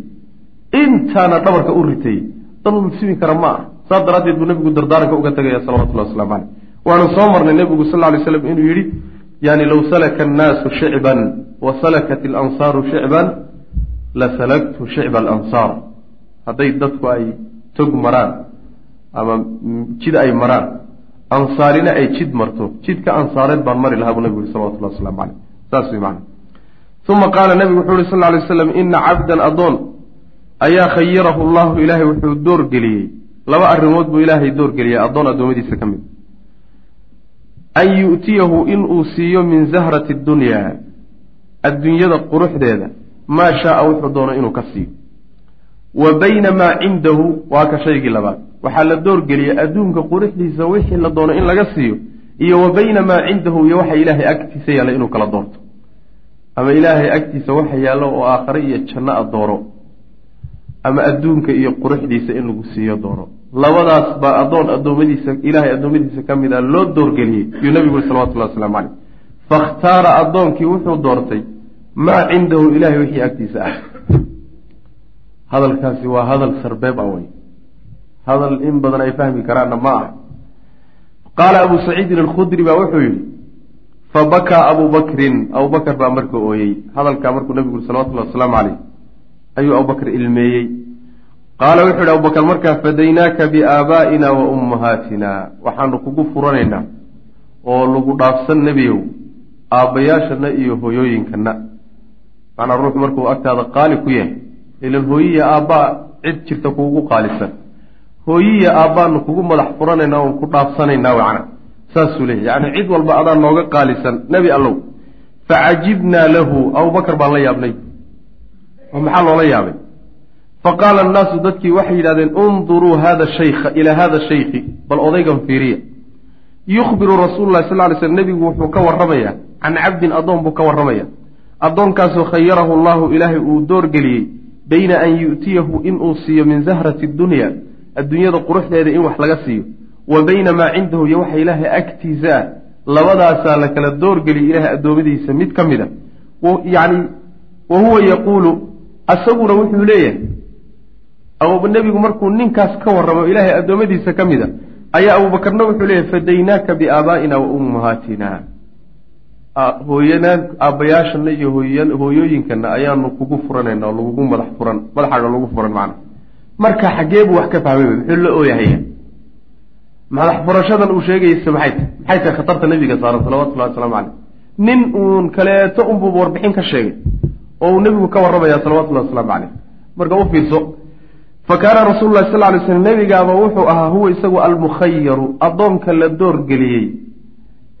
Intaana dhabarka u ritay dad mugsimi kara ma ah saas daraaddeed buu nebigu dardaaranka uga tegaya salawatullahi waslamu caleyh waanu soo marnay nebigu sal lay slam inuu yidhi yani low salaka annaasu shicban wa salakat ilansaaru shicban la salaktu shicba alansaar. Hadday dadku ay tog maraan ama jid ay maraan ansaarina ay jid marto. Jidka ansaareed baan mari lahaa buu nebigu yihi salawatullahi waslamu caleyh saas wey macana uma qaala nebigu wuxuu uhi sal ly waslam ina cabdan adoon ayaa khayirahu llahu ilaahay wuxuu doorgeliyey laba arrimood buu ilaahay doorgeliyey addoon addoommadiisa ka mid. An yu'tiyahu inuu siiyo min zahrati dunyaa adduunyada quruxdeeda maa shaaa wuxuu doono inuu ka siiyo. Wa bayna maa cindahu waa ka shaygii labaad waxaa la doorgeliyey adduunka quruxdiisa wixii la doono in laga siiyo iyo wa bayna maa cindahu iyo waxa ilaahay agtiisa yaalla inuu kala doorto. Ama ilaahay agtiisa waxa yaallo oo aakhare iyo janno a dooro ama adduunka iyo quruxdiisa in lagu siiyo dooro. Labadaas baa addoon addoommadiisa ilaahay addoommadiisa ka mid a loo doorgeliyey yuu nabigu uri salawatullahi waslamu caleyh fakhtaara addoonkii wuxuu doortay maa cindahu ilaahay wixii agtiisa ah? Hadalkaasi waa hadal sarbeeb a wey hadal in badan ay fahmi karaanna ma ah qaala abu saciidin alkhudri baa wuxuu yidhi fabakaa abu bakrin. Abubakar baa marka ooyey. Hadalkaa markuu nabigu uri salawatullahi wasalaamu caleyh ayuu abubakr ilmeeyey. Qaala wuxuu yihi abubakar markaa fadaynaaka biaabaa'ina wa ummahaatina. Waxaanu kugu furanaynaa oo lagu dhaafsan nebiyow aabbayaashana iyo hooyooyinkana macnaa ruux markuu agtaada qaali ku yahay ilan hooyiya aabbaa cid jirta kuugu qaalisan hooyiya aabbaanu kugu madax furanaynaa oon ku dhaafsanaynaa wacna saasuu leeyahy yacni cid walba adaa nooga qaalisan nebi allow. Facajibnaa lahu abubakar baan la yaabnay. Oo maxaa loola yaabay? Faqaala annaasu dadkii waxay yidhahdeen unduruu hada shaykha ilaa hada shaykhi bal odaygan fiiriya. Yukhbiru rasuulu lahi sal ly slm nebigu wuxuu ka warramayaa can cabdin addoon buu ka warramaya addoonkaasoo khayarahu allahu ilaahay uu doorgeliyey bayna an yu'tiyahu inuu siiyo min zahrati dunya adduunyada quruxdeeda in wax laga siiyo. Wa bayna maa cindahu iyo waxa ilaahay agtiisa ah labadaasaa la kala doorgeliyay ilaahay addoommadiisa mid ka mid a. Yani wa huwa yaquulu asaguna wuxuu leeyahay nebigu markuu ninkaas ka warramo ilaahay addoommadiisa ka a ayaa abuubakarna wuxuu leeyahay fadaynaaka biaabaa'ina wa ummahaatina hooyanaan aabbayaashana iyo hooyooyinkana ayaanu kugu furanayna oo lagugu madax furan madaxaaga lagu furan macna marka xaggee buu wax ka fahmay muxuu la ooyahaya madax furashadan uu sheegaysa maxay tahy maxay tahay khatarta nebiga saaran salawatullahi wasalaamu caleyh nin uun kaleeto unbuuba warbixin ka sheegay oo uu nebigu ka warramaya salawatullahi wasalaamu caleyh marka u fiirso fa kaana rasuulu sal ly slm nebigaaba wuxuu ahaa huwa isagu almukhayaru addoonka la doorgeliyey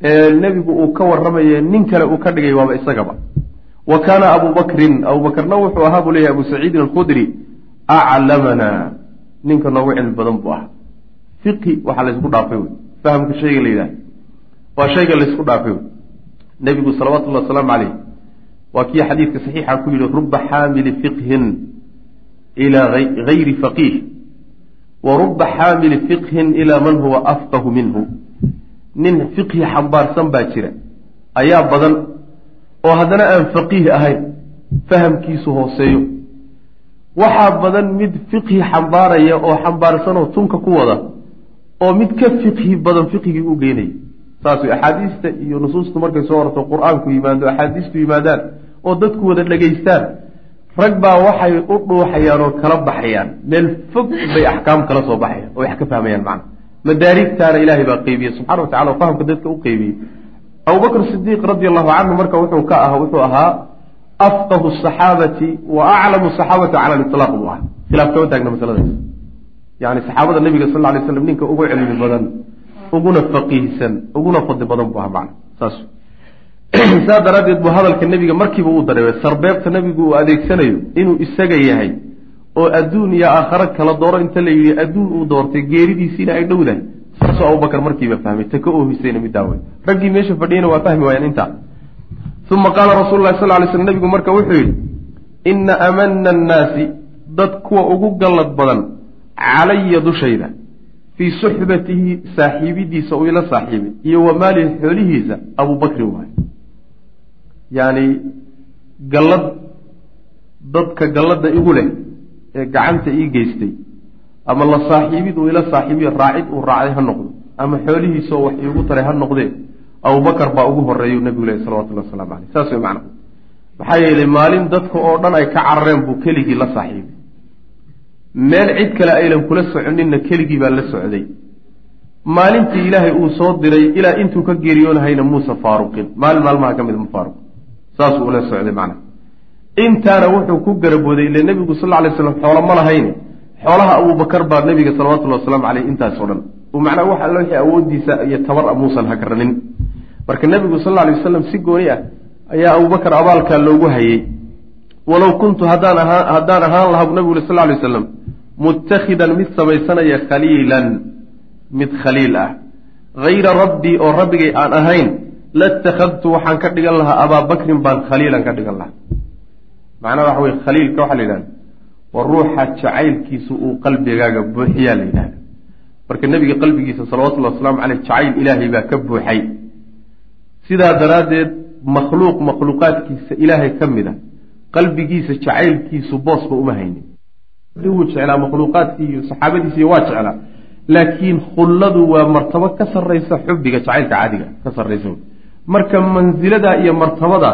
ee nebigu uu ka warramaye nin kale uu ka dhigay waaba isagaba. Wa kaana abu bakrin abuubakarna wuxuu ahaa buu leeyahy abu saciidin alkhudri aclamanaa ninka noogu cilmi badan buu ahaa fiqi waxaa laysku dhaafay wey fahamka shayga la yidhaha waa shayga laysku dhaafay wey nebigu salawatullahi wasalaamu caleyh waa kii xadiidka saxiixa ku yidhi ruba xaamili fiqhin ilaa gayri faqiih wa ruba xaamili fiqhin ilaa man huwa afqahu minhu nin fiqhi xambaarsan baa jira ayaa badan oo haddana aan faqiih ahayn fahamkiisu hooseeyo waxaa badan mid fiqhi xambaaraya oo xambaarsanoo tunka ku wada oo mid ka fiqhi badan fiqhigii u geynaya saas wey axaadiista iyo nusuustu markay soo horto qur'aanku yimaado axaadiistu yimaadaan oo dadku wada dhegaystaan rag baa waxay u dhuuxayaan oo kala baxayaan. Meel fog bay axkaam kala soo baxayaan oo wax ka fahmayaan macna. Madaarigtaana ilaahay baa qeybiyey subxana wa tacala oo fahamka dadka u qeybiyey. Abubakr sidiiq radi allahu canhu marka wuxuu ka ah wuxuu ahaa afqahu saxaabati wa aclamu saxaabati cala liطlaaq buu ahaa khilaaf kama taagna masaladaas yani saxaabada nabiga sal lay slam ninka ugu cilmi badan uguna faqiihsan uguna fadli badan buu ahaa macna saas saa daraaddeed buu hadalka nebiga markiiba uu dareemay sarbeebta nebigu uu adeegsanayo inuu isaga yahay oo adduun iyo aakhare kala dooro inta la yidhi adduun uu doortay geeridiisiina ay dhowdahay saasoo abubakar markiiba fahmay ta ka oohisayna middaa wey raggii meesha fadhiyana waa fahmi waayeen intaa uma qaala rasuulu lahi sal ly slm nebigu marka wuxuu yidhi ina amana annaasi dad kuwa ugu gallad badan calaya dushayda fii suxbatihi saaxiibidiisa uu ila saaxiibay iyo wa maalihi xoolihiisa abubakrin waay yacni gallad dadka galladda igu leh ee gacanta ii geystay ama la saaxiibid uu ila saaxiibiyo raacid uu raacday ha noqdo ama xoolihiisoo wax iigu taray ha noqdee abubakar baa ugu horeeyu nebigu lehy salawatullahi waslamu caleyh saas way macna maxaa yeelay maalin dadka oo dhan ay ka carareen buu keligii la saaxiibay. Meel cid kale aynan kula soconinna keligii baa la socday. Maalintii ilaahay uu soo diray ilaa intuu ka geeriyoonahayna muusa faaruqin. Maalin maalmaha ka mid ma faaruq. Saasuu ula socday macna intaana wuxuu ku garabooday ile nebigu sal alay slam xoolo ma lahayn. Xoolaha abubakar baa nebiga salawatullhi wasalaamu caleyh intaasoo dhan. Uu macnaa wax alla wixii awooddiisa iyo tabar a muusan hagranin marka nebigu sal alla alay wasalam si gooni ah ayaa abubakar abaalkaa loogu hayey walow kuntu haddaan ahaa haddaan ahaan lahaa bu nebigu uri sal lay waslam mutakhidan mid samaysanaya khaliilan mid khaliil ah. Hayra rabbii oo rabbigay aan ahayn latakhadtu waxaan ka dhigan lahaa abaabakrin baan khaliilan ka dhigan lahaa. Macnaha waxa weye khaliilka waxaa la yidhahda waa ruuxa jacaylkiisu uu qalbigaaga buuxiyaa la yidhahda marka nebiga qalbigiisa salawatullahi wasalaamu caleyh jacayl ilaahay baa ka buuxay sidaa daraaddeed makhluuq makhluuqaadkiisa ilaahay ka mid a qalbigiisa jacaylkiisu boosba uma haynin. Wuu jeclaa makhluuqaadkii iyo saxaabadiisiiy waa jeclaa laakiin khulladu waa martabo ka sarraysa xubbiga jacaylka caadiga ka sarraysa. Marka mansilada iyo martabada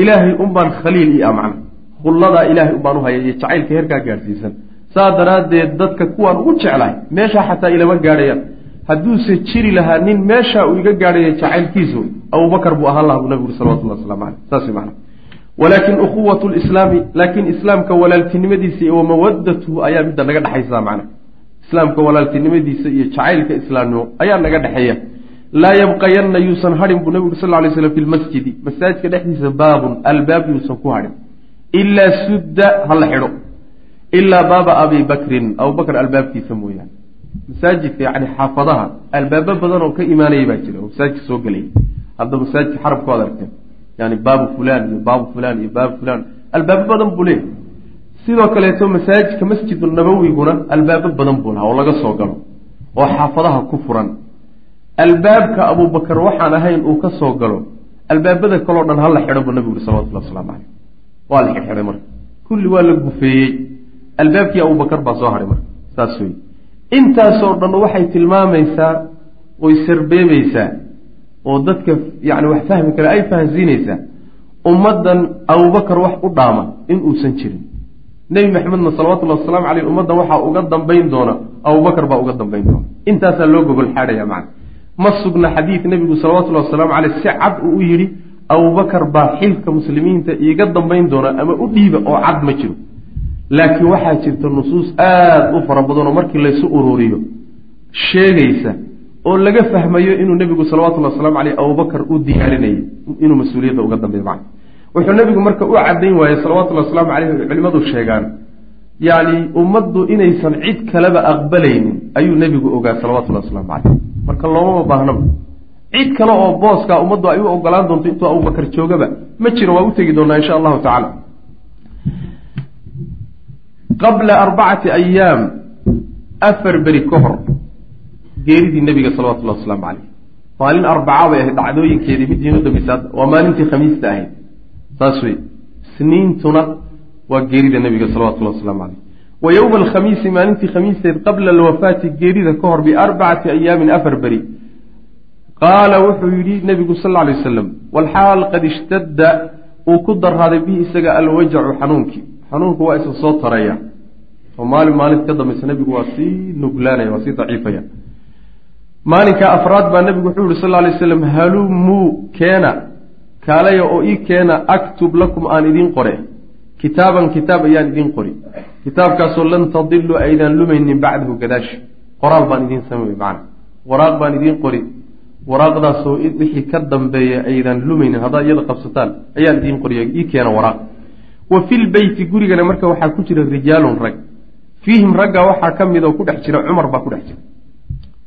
ilaahay unbaan khaliil io amcna khulladaa ilaahay unbaan uhaya iyo jacaylka heerkaa gaadhsiisan saa daraaddeed dadka kuwaan ugu jeclahay meeshaa xataa ilama gaadhayaan hadduuse jiri lahaa nin meeshaa uu iga gaadhaya jacaylkiisu abubakar buu ahaan laha buu nabigu uri salawatullah waslamu caleyh saas wey macana walaakin ukhuwatu lislaami laakiin islaamka walaaltinimadiisa iyo wamawadatuhu ayaa midda naga dhexaysa macna islaamka walaaltinimadiisa iyo jacaylka islaamnimo ayaa naga dhexeeya laa yabqayanna yuusan hadhin buu nabigu sal lay slam fi lmasjidi masaajidka dhexdiisa baabun albaab yuusan ku hadhin. Ilaa sudda ha la xidho. Ilaa baaba abi bakrin abubakr albaabkiisa mooyaane masaajidka yani xaafadaha albaabo badan oo ka imaanaya baa jira oo masaajidka soo gelaya hadda masaajidka xarabka ad argteen yani baabu fulan iyo baabu fulan iyo baabu fulan albaabo badan buu leeyahy sidoo kaleeto masaajidka masjidu nabawiguna albaabo badan buu lahaa oo laga soo galo oo xaafadaha ku furan. Albaabka abubakar waxaan ahayn uu ka soo galo albaabada kaleo dhan hala xidho buu nabigu uri salawatullah waslamu caleyh waa la xidxidhay marka. Kulli waa la gufeeyey. Albaabkii abubakar baa soo hadhay marka. Saas wey intaasoo dhan waxay tilmaamaysaa oy sarbeebaysaa oo dadka yani wax fahmi kale ay fahansiinaysaa ummaddan abubakar wax u dhaama in uusan jirin. Nebi maxamedna salawatullahi wasalaamu caleyh ummaddan waxaa uga dambayn doona abubakar baa uga dambayn doona. Intaasaa loo gogol xaadhaya macna. Ma sugna xadiid nebigu salawatullahi wasalaamu caleyh si cad uu u yidhi abubakar baa xilka muslimiinta iiga dambayn doona ama u dhiiba oo cad ma jiro laakiin waxaa jirta nusuus aada u fara badan oo markii laysu ururiyo sheegaysa oo laga fahmayo inuu nebigu salawatullhi waslamu caleyh abubakar u diyaarinayay inuu mas'uuliyadda uga dambeeyo macna. Wuxuu nebigu marka u caddayn waayey salawatullahi wasalaamu caleyh culimmadu sheegaan yacni ummaddu inaysan cid kaleba aqbalaynin ayuu nebigu ogaa salawatullahi waslamu caleyh marka loomama baahnaba cid kale oo booskaa ummaddu ay u ogolaan doonto intuu abubakar joogaba ma jiro waa u tegi doonaa insha allahu tacala qabla arbacati ayaam afar beri ka hor geeridii nebiga salawatullahi wasalaamu caleyh maalin arbaca bay ahayd dhacdooyinkeedii mid iinu dambaysa waa maalintii khamiista ahayd saas wey isniintuna waa geerida nebiga salawatullahi waslamu caleyh wa yowma alkhamiisi maalintii khamiisteed qabla alwafaati geerida ka hor biarbacati ayaamin afar beri qaala wuxuu yidhi nebigu sal alay wasalam walxaal qad ishtadda uu ku darraaday bihi isaga alwajacu xanuunkii xanuunku waa isa soo taraya. Oo maalin maalinta ka dambaysa nebigu waa sii nuglaanaya waa sii daciifaya. Maalinka afraad baa nebigu wuxuu yihi sal alay slam halumuu keena? Kaalaya oo ii keena aktub lakum aan idiin qore. Kitaaban kitaab ayaan idiin qori. Kitaabkaasoo lan tadiluu aydaan lumaynin bacdahu gadaashi qoraal baan idiin samey macana waraaq baan idiin qori. Waraaqdaasoo wixii ka dambeeya aydaan lumaynin haddaad iyada qabsataan ayaan idiin qoriya ii keena waraaq wa filbeyti gurigana marka waxaa ku jira rijaalun rag. Fiihim ragga waxaa ka mid oo ku dhex jira cumar baa ku dhex jira.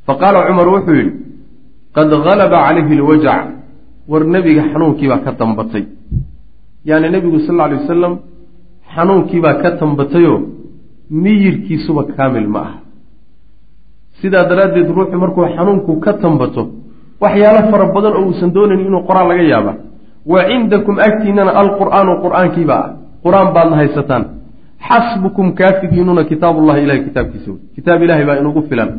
Fa qaala cumar wuxuu yidhi qad halaba calayhi lwajac war nebiga xanuunkiibaa ka dambatay. Yacni nebigu sal alla alay wasalam xanuunkiibaa ka dambatayoo miyirkiisuba kaamil ma aha. Sidaa daraaddeed ruuxu markuu xanuunku ka tambato waxyaalo fara badan oo uusan doonayn inuu qoraal laga yaaba wa cindakum agtiinana alqur'aanu qur'aankiibaa. ah qur'aan baadna haysataan. Xasbukum kaafigiinuna kitaabullahi ilahay kitaabkiisa wey kitaab ilahay baa inugu filan.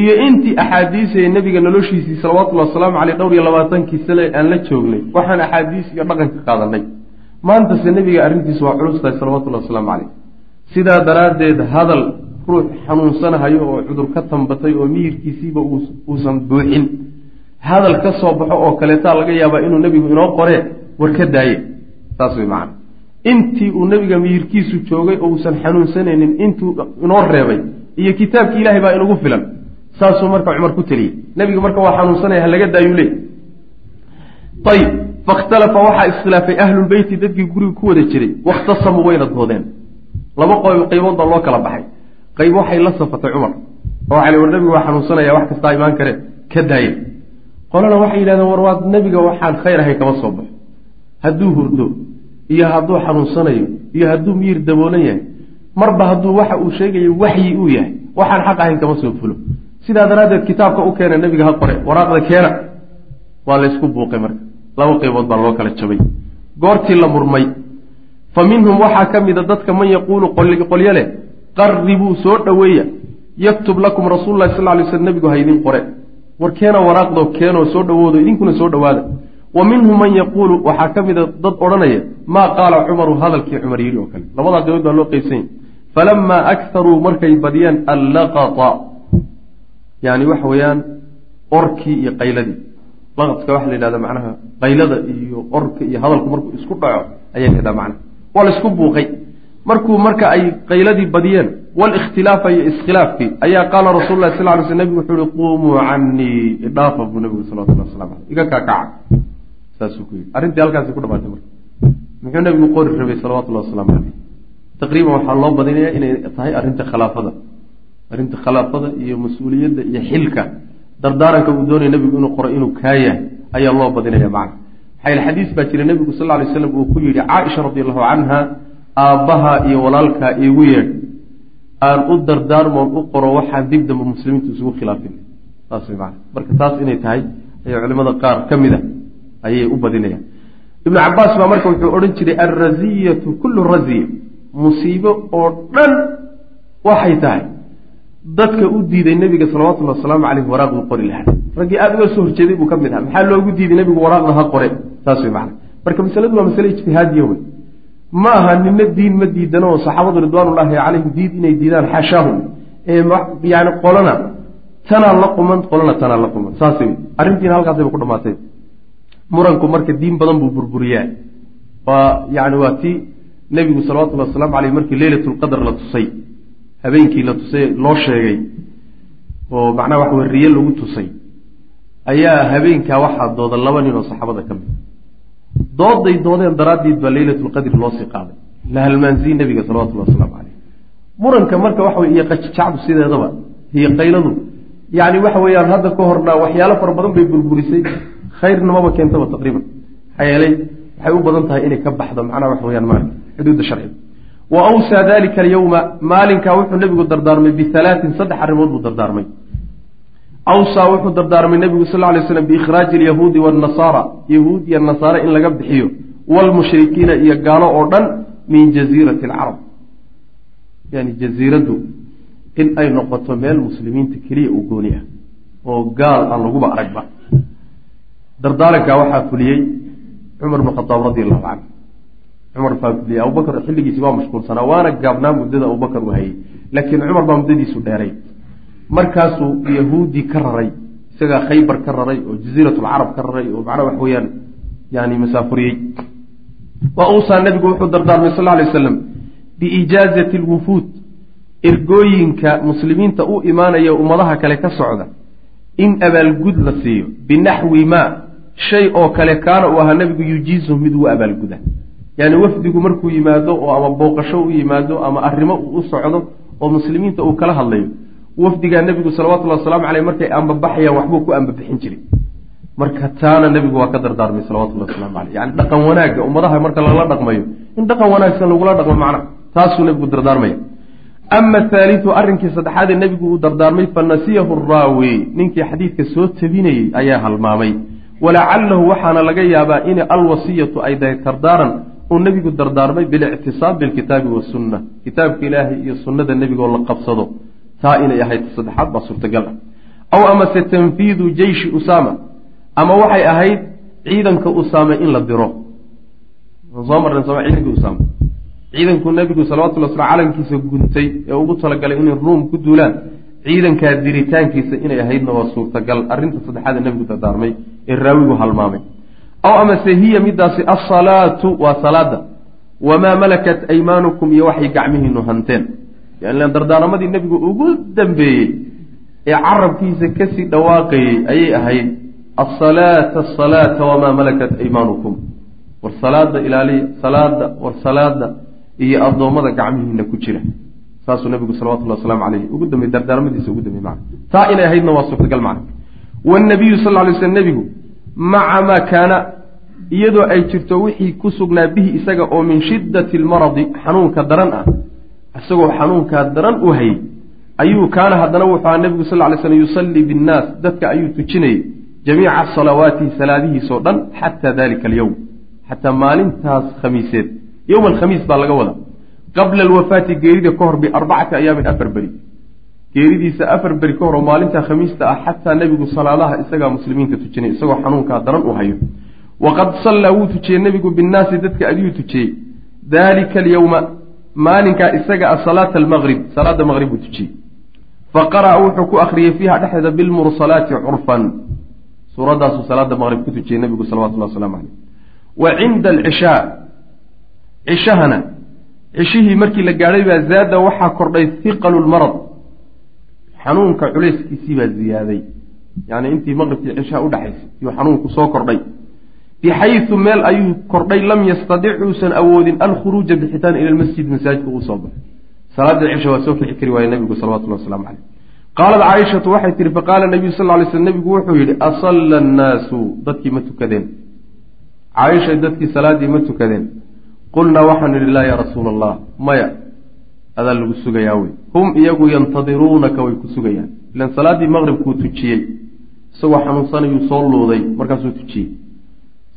Iyo intii axaadiisaya nebiga noloshiisii salawatullahi wasalaamu caleyh dhowr iyo labaatankii sane aan la joognay waxaan axaadiis iyo dhaqan ka qaadanay. Maantase nebiga arrintiisu waa culus tahay salawatullahi wasalaamu caleyh sidaa daraaddeed hadal ruux xanuunsanahayo oo cudur ka tambatay oo miyirkiisiiba uusan buuxin. Hadal ka soo baxo oo kaleetaa laga yaabaa inuu nebigu inoo qoree war ka daaye. Saas wey macana intii uu nebiga miyirkiisu joogay oo uusan xanuunsanaynin intuu inoo reebay. Iyo kitaabkii ilahay baa inugu filan. Saasuu marka cumar ku teliyey nebigu marka waa xanuunsanaya halaga daayuu leey ayib fakhtalafa waxaa iskhilaafay ahlulbeyti dadkii guriga ku wada jiray. Wakhtasamuu wayna doodeen. Laba qaybood baa loo kala baxay. Qayb waxay la safatay cumar. Oo waxay war nebigu waa xanuunsanaya wax kastaa imaan kare ka daaye. Qolana waxay yidhahdeen war waad nebiga waxaan khayr ahay kama soo baxo. Hadduu hurdo iyo hadduu xanuunsanayo iyo hadduu miyir daboolan yahay marba hadduu waxa uu sheegayo waxyi uu yahay waxaan xaq ahayn kama soo fulo. Sidaa daraaddeed kitaabka u keena nebiga ha qore waraaqda keena waa laysku buuqay marka. Laba qaybood baa loo kala jabay. Goortii la murmay fa minhum waxaa ka mida dadka man yaquulu qolyo leh qarribuu soo dhoweeya yaktub lakum rasuululahi sal lay sl nebigu ha idin qore. War keena waraaqdo keenoo soo dhowoodo idinkuna soo dhowaada wa minhum man yaquulu waxaa ka mida dad odhanaya maa qaala cumaru hadalkii cumar yidhi oo kale? Labadaa qaybood baa loo qeybsanya falamaa akharuu markay badiyeen allaqata. Yani waxa weeyaan orkii iyo qayladii laqadka waxa la yidhahda macnaha qaylada iyo orka iyo hadalku markuu isku dhaco ayaa la yidhahda macnaha. Waa la isku buuqay. Markuu marka ay qayladii badiyeen walikhtilaafa iyo iskhilaafkii ayaa qaala rasul lah sal ly sl nebigu wuxuu uhi quumuu canii idhaafa buu nebigu salawatullah waslamu aleyh iga kaakaca saasuu ku yidhi. Arrintii halkaasi ku dhamaatay marka muxuu nebigu qori rabay salawatullahi wasalaamu caleyh taqriiban waxaa loo badinaya inay tahay arrinta khilaafada. Arrinta khilaafada iyo mas'uuliyadda iyo xilka. Dardaaranka uu doonaya nebigu inuu qoro inuu kaa yahay ayaa loo badinaya macna. Maxaa yele xadiis baa jira nebigu sal ly slam uu ku yidhi caaisha radi allahu canha aabbaha iyo walaalkaa iigu yeedh. Aan u dardaarmoon u qoro waxaan dib dambe muslimiintu isugu khilaafin. Saas way macana marka taas inay tahay ayaa culimada qaar ka mid a ayay u badinayaan. Ibnu cabaas baa marka wuxuu odhan jiray alraziyatu kullu raziya musiibo oo dhan waxay tahay. Dadka u diiday nebiga salawatullhi wasalaamu caleyh waraaqdu qori lahaa. Raggii aada uga soo horjeeday buu ka mid aha maxaa loogu diiday nebigu waraaqda ha qore saas way macana marka masaladu waa masale ijtihaadiya wey ma aha nina diin ma diidano oo saxaabadu ridwaanullaahi calayhim diid inay diidaan xaashaahum. Ee yani qolana tanaa la quman qolana tanaa la quman. Saas wey arrintiina halkaasayba ku dhamaatay muranku marka diin badan buu burburiyaa waa yani waa tii nebigu salawatullahi wasalaamu caleyh markii leylatulqadr la tusay habeenkii la tusay loo sheegay oo macnaha waxa wey riye lagu tusay ayaa habeenkaa waxaa dooda laba nin oo saxaabada ka mid dooday doodeen daraaddeed baa leylatulqadri loosii qaaday. La halmaansiye nebiga salawatullahi wasalaamu caleyh muranka marka waxa wey iyo qajijacdu sideedaba iyo qayladu yani waxa weeyaan hadda ka horna waxyaalo fara badan bay burburisay khayrnamaba keentaba taqriiban. Maxaa yeelay waxay u badan tahay inay ka baxdo macnaha waxa weyaan maarka xuduudda sharciga. Wa awsaa dalika alyowma maalinkaa wuxuu nebigu dardaarmay bihalaatin saddex arrimood buu dardaarmay. Awsaa wuxuu dardaarmay nebigu sal lay slam biikhraaji alyahuudi waannasaara yahuud iyo nasaare in laga bixiyo waalmushrikiina iyo gaalo oo dhan min jaziirati alcarab. Yani jaziiraddu in ay noqoto meel muslimiinta keliya u gooni ah oo gaal aan laguba aragba dardaarankaa waxaa fuliyey cumar bn khadaab radi allahu canhu cumar baa fuliyey abubakar xilligiisi waa mashquulsanaa waana gaabnaa muddada abubakar uu hayey laakiin cumar baa muddadiisu dheeray. Markaasuu yahuudi ka raray isagaa khaybar ka raray oo jaziiratulcarab ka raray oo macnaha wax weeyaan yani masaafuriyey. Wa uusaa nebigu wuxuu dardaarmay sal lay waslam biijaazati alwufuud ergooyinka muslimiinta u imaanaya ummadaha kale ka socda in abaalgud la siiyo binaxwi maa shay oo kale kaana uu ahaa nebigu yujiizu mid uu abaalguda yani wafdigu markuu yimaado oo ama booqasho u yimaado ama arrimo uu u socdo oo muslimiinta uu kala hadlayo wafdigaa nebigu salawatullahi wasalaamu caleyh markay ambabaxayaan waxbuu ku ambabixin jiray. Marka taana nebigu waa ka dardaarmay salawatullahi waslamu caleyh yani dhaqan wanaagga ummadaha marka lala dhaqmayo in dhaqan wanaagsan lagula dhaqmo macna taasuu nebigu dardaarmaya ama athaalitu arrinkii saddexaad ee nebigu uu dardaarmay fa nasiyahu raawi ninkii xadiidka soo tabinayey ayaa halmaamay walacalahu waxaana laga yaabaa in alwasiyatu ay dahay tardaaran uu nebigu dardaarmay bilictisaab bilkitaabi wasunna kitaabka ilaahay iyo sunnada nebigoo la qabsado. Taa inay ahayd saddexaad baa suurtagal ah. Aw amase tanfiidu jeyshi usaama. Ama waxay ahayd ciidanka usaame in la diro. Soo marnay soma ciidankii usaame ciidankuu nebigu salawatullah slam calankiisa guntay ee ugu talagalay inay ruum ku duulaan ciidankaa diritaankiisa inay ahaydna waa suurtagal. Arrinta saddexaad ee nebigu dardaarmay ee raawigu halmaamay. Aw amase hiya midaasi asalaatu waa salaada. Wamaa malakat aymaanukum iyo waxay gacmihiinu hanteen. Yani dardaaramadii nebigu ugu dambeeyey ee carabkiisa ka sii dhawaaqayey ayay ahayd asalaata asalaata wamaa malakat aymaanukum war salaada ilaaliya salaada war salaada iyo addoommada gacmihiina ku jira saasuu nabigu salawatullah wasalaamu caleyhi ugu dambey dardaarmadiisa ugu dambey macna. Taa inay ahaydna waa suurtagal macna. Wanabiyu sal ly sl nebigu maca maa kaana iyadoo ay jirto wixii ku sugnaa bihi isaga oo min shiddati almaradi xanuunka daran ah. Isagoo xanuunkaa daran u hayay ayuu kaana haddana wuxuu aha nebigu sal ly slm yusallii binnaas dadka ayuu tujinayay jamiica salawaatihi salaadihiisoo dhan xataa dalika alyowm xataa maalintaas khamiiseed. Yowma alkhamiis baa laga wadaa qabla alwafaati geerida ka hor biarbacati ayaamin afar beri. Geeridiisa afar beri ka hor oo maalinta khamiista ah xataa nebigu salaadaha isagaa muslimiinta tujinay isagoo xanuunkaa daran u hayo. Waqad sallaa wuu tujiyey nebigu binnaasi dadka ayuu tujiyey daalika alyowma maalinkaa isaga a salaata almaqrib salaada maqrib buu tujiyey fa qara'a wuxuu ku akhriyey fiiha dhexdeeda bilmursalaati curfan. Suuraddaasuu salaada maqrib ku tujiyey nebigu salawatullah waslamu caleyh wa cinda alcishaa cishahana cishihii markii la gaadhay baa zaada waxaa kordhay hiqalu lmarad xanuunka culayskiisii baa ziyaaday. Yani intii maqribkii cishaha udhaxaysay yuu xanuunku soo kordhay. Bixayu meel ayuu kordhay lam yastadic uusan awoodin alkhuruuja bixitaan ila lmasjid masaajidka uu soo baxay. Salaada cisha waa soo kici kari waaya nebigu salawatullah waslamu caleyh qaalat caaishatu waxay tihi faqaala nabiyu sal ly sl nebigu wuxuu yidhi asalla annaasu dadkii ma tukadeen. Caaishay dadkii salaaddii ma tukadeen qulnaa waxaanu idhi laa yaa rasuula allah maya adaa lagu sugayaa wey. Hum iyagu yantadiruunaka way ku sugayaan. Ilan salaaddii maqribkuu tujiyey isagoo xanuunsanayuu soo luuday markaasuu tujiyey.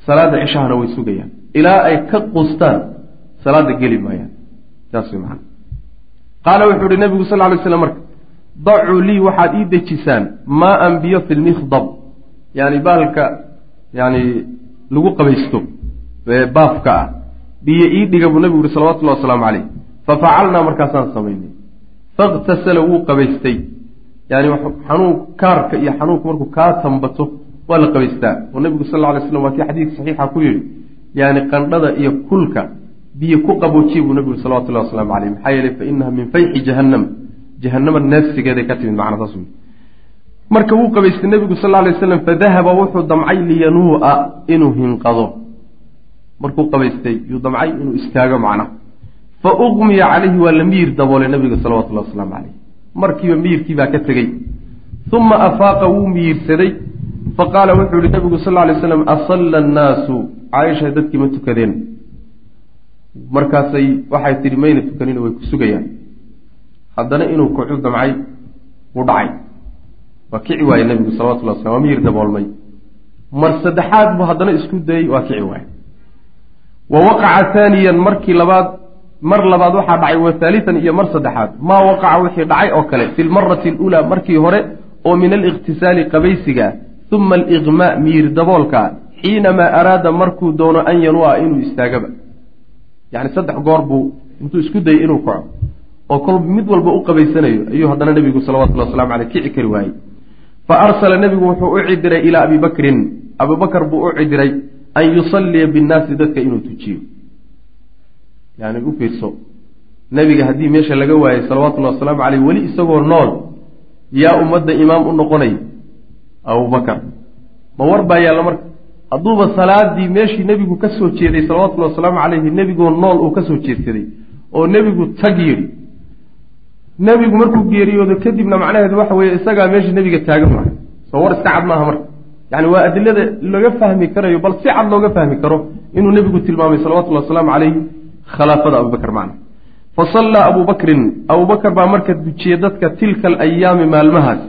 Salaadda cishahana way sugayaan. Ilaa ay ka qustaan salaadda geli maayaan. Saas wey macana qaala wuxuu ihi nabigu sal lay slam marka dacuu lii waxaad ii dejisaan maa an biyo fi lmikdab yani baalka yani lagu qabaysto baafka ah biyo ii dhiga buu nabigu yihi salawatullahi wasalaamu caleyh fafacalnaa markaasaan samaynay fakhtasala wuu qabaystay. Yani xanuun kaarka iyo xanuunku markuu kaa tambato waa la qabaystaa. Oo nabigu sal lla lay slam waa kii xadiidka saxiixa ku yidhi. Yani qandhada iyo kulka biyo ku qaboojiye buu nabigu salawatullahi wasalaamu caleyh maxaa yeelay fa inaha min fayxi jahannam. Jahanama neefsigeeday ka timid macna saas marka wuu qabaystay nebigu sal lla lay waslam fadahaba wuxuu damcay liyanuu'a inuu hinqado markuu qabaystay yuu damcay inuu istaago macna fa uqmiya calayhi waa la miyir daboolay nabiga salawatullahi wasalaamu caleyh markiiba miyirkii baa ka tegey uma afaaqa wuu miyirsaday faqaala wuxuu yihi nabigu sal lay slam asalla annaasu. Caaisha dadkii ma tukadeen. Markaasay waxay tidhi mayna tukanina way ku sugayaan. Haddana inuu kucu damcay wuu dhacay. Waa kici waaye nebigu salawatullah waslam waa miyir daboolmay. Mar saddexaad buu haddana isku dayey waa kici waaye wa waqaca haaniyan markii labaad mar labaad waxaa dhacay wa haalitan iyo mar saddexaad. Maa waqaca wixii dhacay oo kale fi lmarati aluulaa markii hore oo min aliqtisaali qabaysiga uma aliqmaa miyir daboolka xiinamaa araada markuu doono an yanua inuu istaagaba. Yani saddex goor buu intuu isku dayay inuu kaco oo kol mid walba u qabaysanayo ayuu haddana nebigu salawatullah waslamu aleyh kici kari waayey. Fa arsala nebigu wuxuu u cidiray ilaa abi bakrin. Abubakar buu u cidiray an yusalliya binnaasi dadka inuu tujiyo. Yani u fiirso. Nebiga haddii meesha laga waayey salawatullahi wasalaamu caleyh weli isagoo nool yaa ummadda imaam u noqonay abubakar ma war baa yaalla marka? Hadduuba salaadii meeshii nebigu ka soo jeeday salawatullahi wasalaamu caleyhi nebigoo nool uu ka soo jeedsaday oo nebigu tag yidhi. Nebigu markuu geeriyoodo kadibna macnaheedu waxa weeye isagaa meesha nebiga taagan maaha soo war iska cad maaha marka yani waa adilada laga fahmi karayo bal si cad looga fahmi karo inuu nebigu tilmaamay salawatullahi wasalaamu caleyhi khilaafada abubakr macna fa sallaa abuu bakrin abubakar baa marka dujiyey dadka tilka alayaami maalmahaas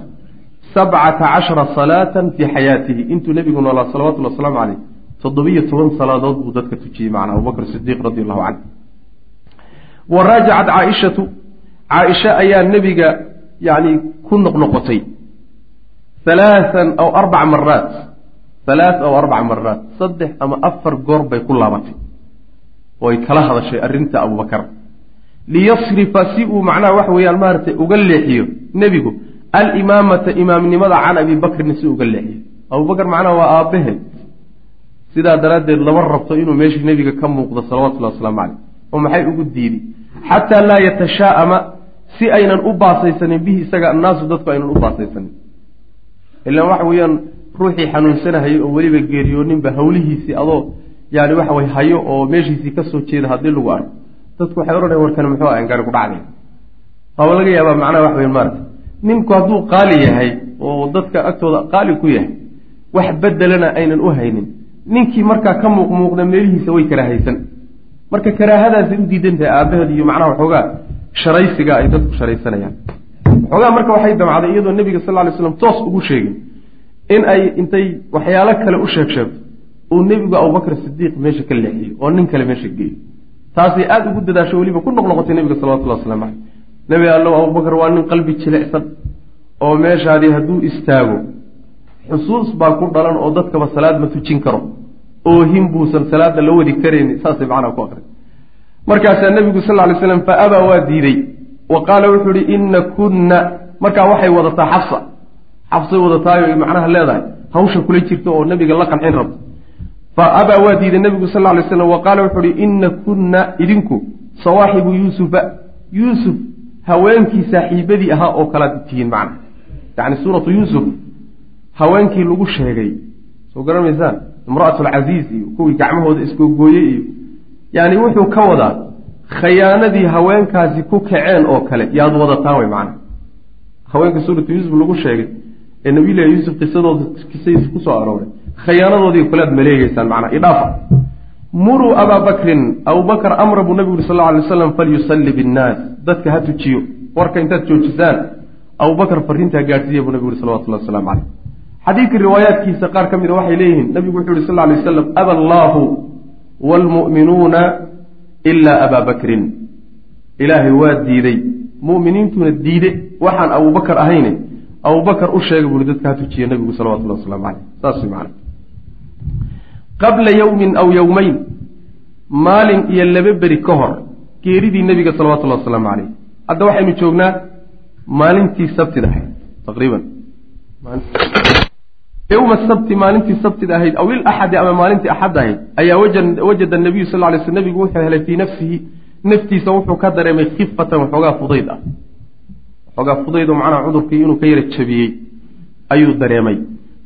sabcata cashara salaatan fii xayaatihi. Intuu nebigu noolaa salawatullhi wasalaamu caleyh toddobiyo toban salaadood buu dadka tujiyey macnaa abubakr sidiiq radi allahu canhu. Wa raajacat caaishatu caaisha ayaa nebiga yani ku noqnoqotay halaaan aw arbac maraat halaa aw arbac maraat saddex ama afar goor bay ku laabatay. Oo ay kala hadashay arrinta abubakar liyasrifa si uu macnaha waxa weeyaan maaragtay uga leexiyo nebigu alimaamata imaamnimada can abi bakrin si uga leexiyo. Abubakar macnaha waa aabbaheed sidaa daraaddeed lama rabto inuu meeshii nebiga ka muuqdo salawatullahi wasalaamu caleyh oo maxay ugu diidi xataa laa yatashaa'ama si aynan u baasaysanin bihi isaga annaasu dadku aynan u baasaysanin ilaan waxa weeyaan ruuxii xanuunsanahayo oo weliba geeriyooninba hawlihiisii adoo yani waxa way hayo oo meeshiisii ka soo jeeda haddii lagu arko. Dadku waxay odhanaya warkani muxuu ahan gaari ku dhacday. Waaba laga yaabaa macnaha wax weyn maarata ninku hadduu qaali yahay oo dadka agtooda qaali ku yahay wax bedelana aynan u haynin. Ninkii markaa ka muuqmuuqda meelihiisa way karaahaysan. Marka karaahadaasay u diidan tahay aabaheed iyo macnaha waxoogaa sharaysiga ay dadku sharaysanayaan waxoogaa marka waxay damcday iyadoo nebiga sal ly slam toos ugu sheegin in ay intay waxyaalo kale u sheeg sheegto. Uu nebigu abubakr sidiiq meesha ka leexiyo oo nin kale meesha geeyo taasay aada ugu dadaasho weliba ku noqnoqotay nebiga salawatullah waslamu caleyh nebi allow abubakar waa nin qalbi jilicsan oo meeshaadii hadduu istaago xusuus baa ku dhalan oo dadkaba salaad ma tujin karo. Oohin buusan salaada la wadi karayni saasay macnaha ku aqri markaasaa nebigu sal lay slam fa abaa waa diiday wa qaala wuxuu ihi ina kunna markaa waxay wadataa xafsa xafsay wadataayo macnaha leedahay hawsha kula jirta oo nebiga la qancin rabto fa abaa waa diiday nebigu sal lay slam wa qaala wuxuu ihi ina kunna idinku sawaaxibu yuusufa yuusuf haweenkii saaxiibadii ahaa oo kalaad tihiin macna yani suuratu yuusuf haweenkii lagu sheegay soo garanaysaan imra'at alcasiiz iyo kuwii gacmahooda iskogooyey iyo yani wuxuu ka wadaa khayaanadii haweenkaasi ku kaceen oo kale yaad wadataan way macna haweenka suuratu yuusuf lagu sheegay ee nabiyullahi yuusuf qisadooda kisadiisa ku soo arooray khayaanadoodii kalead maleegeysaan macnaa idhaafa. Muruu abaa bakrin abubakar amra buu nabigu yuri sal lla lay waslam falyusalli binnaas. Dadka ha tujiyo. Warka intaad joojisaan abubakar fariintaa gaadhsiiya buu nabigu yuri salawatullahi waslamu caleyh xadiidka riwaayaadkiisa qaar ka mida waxay leeyihiin nabigu wuxuu yihi sal lla alay wasalam aba allaahu waalmu'minuuna ilaa abaa bakrin. Ilaahay waa diiday. Mu'miniintuna diide. Waxaan abubakar ahayne abubakar u sheega buuri dadka ha tujiya nabigu salawatullahi waslamu caleyh saas macana qabla yowmin aw yowmeyn maalin iyo laba beri ka hor geeridii nebiga salawatullahi wasalaamu caleyh hadda waxaynu joognaa maalintii sabtida ahayd taqriiban yowma sabti maalintii sabtida ahayd aw ilaxadi ama maalintii axad ahayd ayaa wajada nabiyu sal lay sl nebigu wuxuu helay fii nafsihi naftiisa wuxuu ka dareemay khifatan waxoogaa fudayd ah. Waxoogaa fudayd oo macnaha cudurkii inuu ka yara jabiyey ayuu dareemay.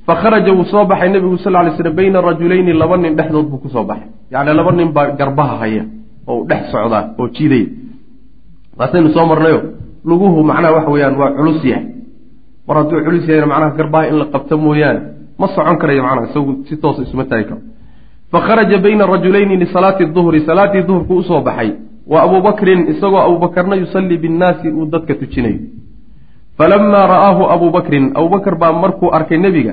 Fakharaja wuu soo baxay nebigu sal lay slm bayna rajulayni laba nin dhexdood buu ku soo baxay. Yacni laba nin baa garbaha haya oo u dhex socdaa oo jiidaya. Waasaynu soo marnayo luguhu macnaha waxa weeyaan waa culus yahay mar hadduu culus yahayna macnaha garbaha in la qabto mooyaane. Ma socon karayo macnaha isagu si toosa isuma taagi karo. Fakharaja bayna rajulayni lisalaati duhri salaatii duhurku u soo baxay. Wa abubakrin isagoo abubakarna yusallii binnaasi uu dadka tujinayo falamaa ra'aahu abubakrin abubakar baa markuu arkay nebiga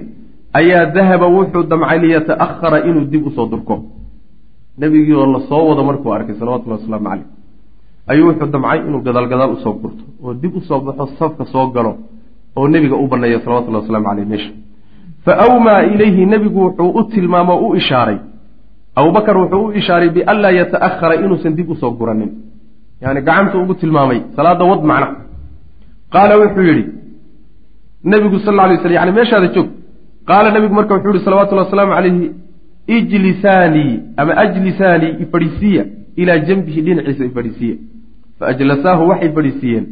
ayaa dahaba wuxuu damcay liyata'ahara inuu dib u soo durko. Nebigii oo la soo wado markuu arkay salawatullahi wasalaamu caleyh ayuu wuxuu damcay inuu gadaal gadaal u soo gurto. Oo dib u soo baxo safka soo galo oo nebiga u baneeya salawatullahi waslamu caleyh meesha. Fa awmaa ilayhi nebigu wuxuu u tilmaamo o u ishaaray. Abubakar wuxuu u ishaaray bianlaa yata'ahara inuusan dib u soo guranin. Yani gacantu ugu tilmaamay salaada wad macna. Qaala wuxuu yidhi nebigu sal lla alay slam yani meeshaada joog. Qaala nebigu marka wuxuu yihi salawatullahi wasalaamu calayhi ijlisaanii ama ajlisaanii ifadhiisiiya ilaa janbihi dhinaciisa ifadhiisiiya faajlasaahu waxay fadhiisiiyeen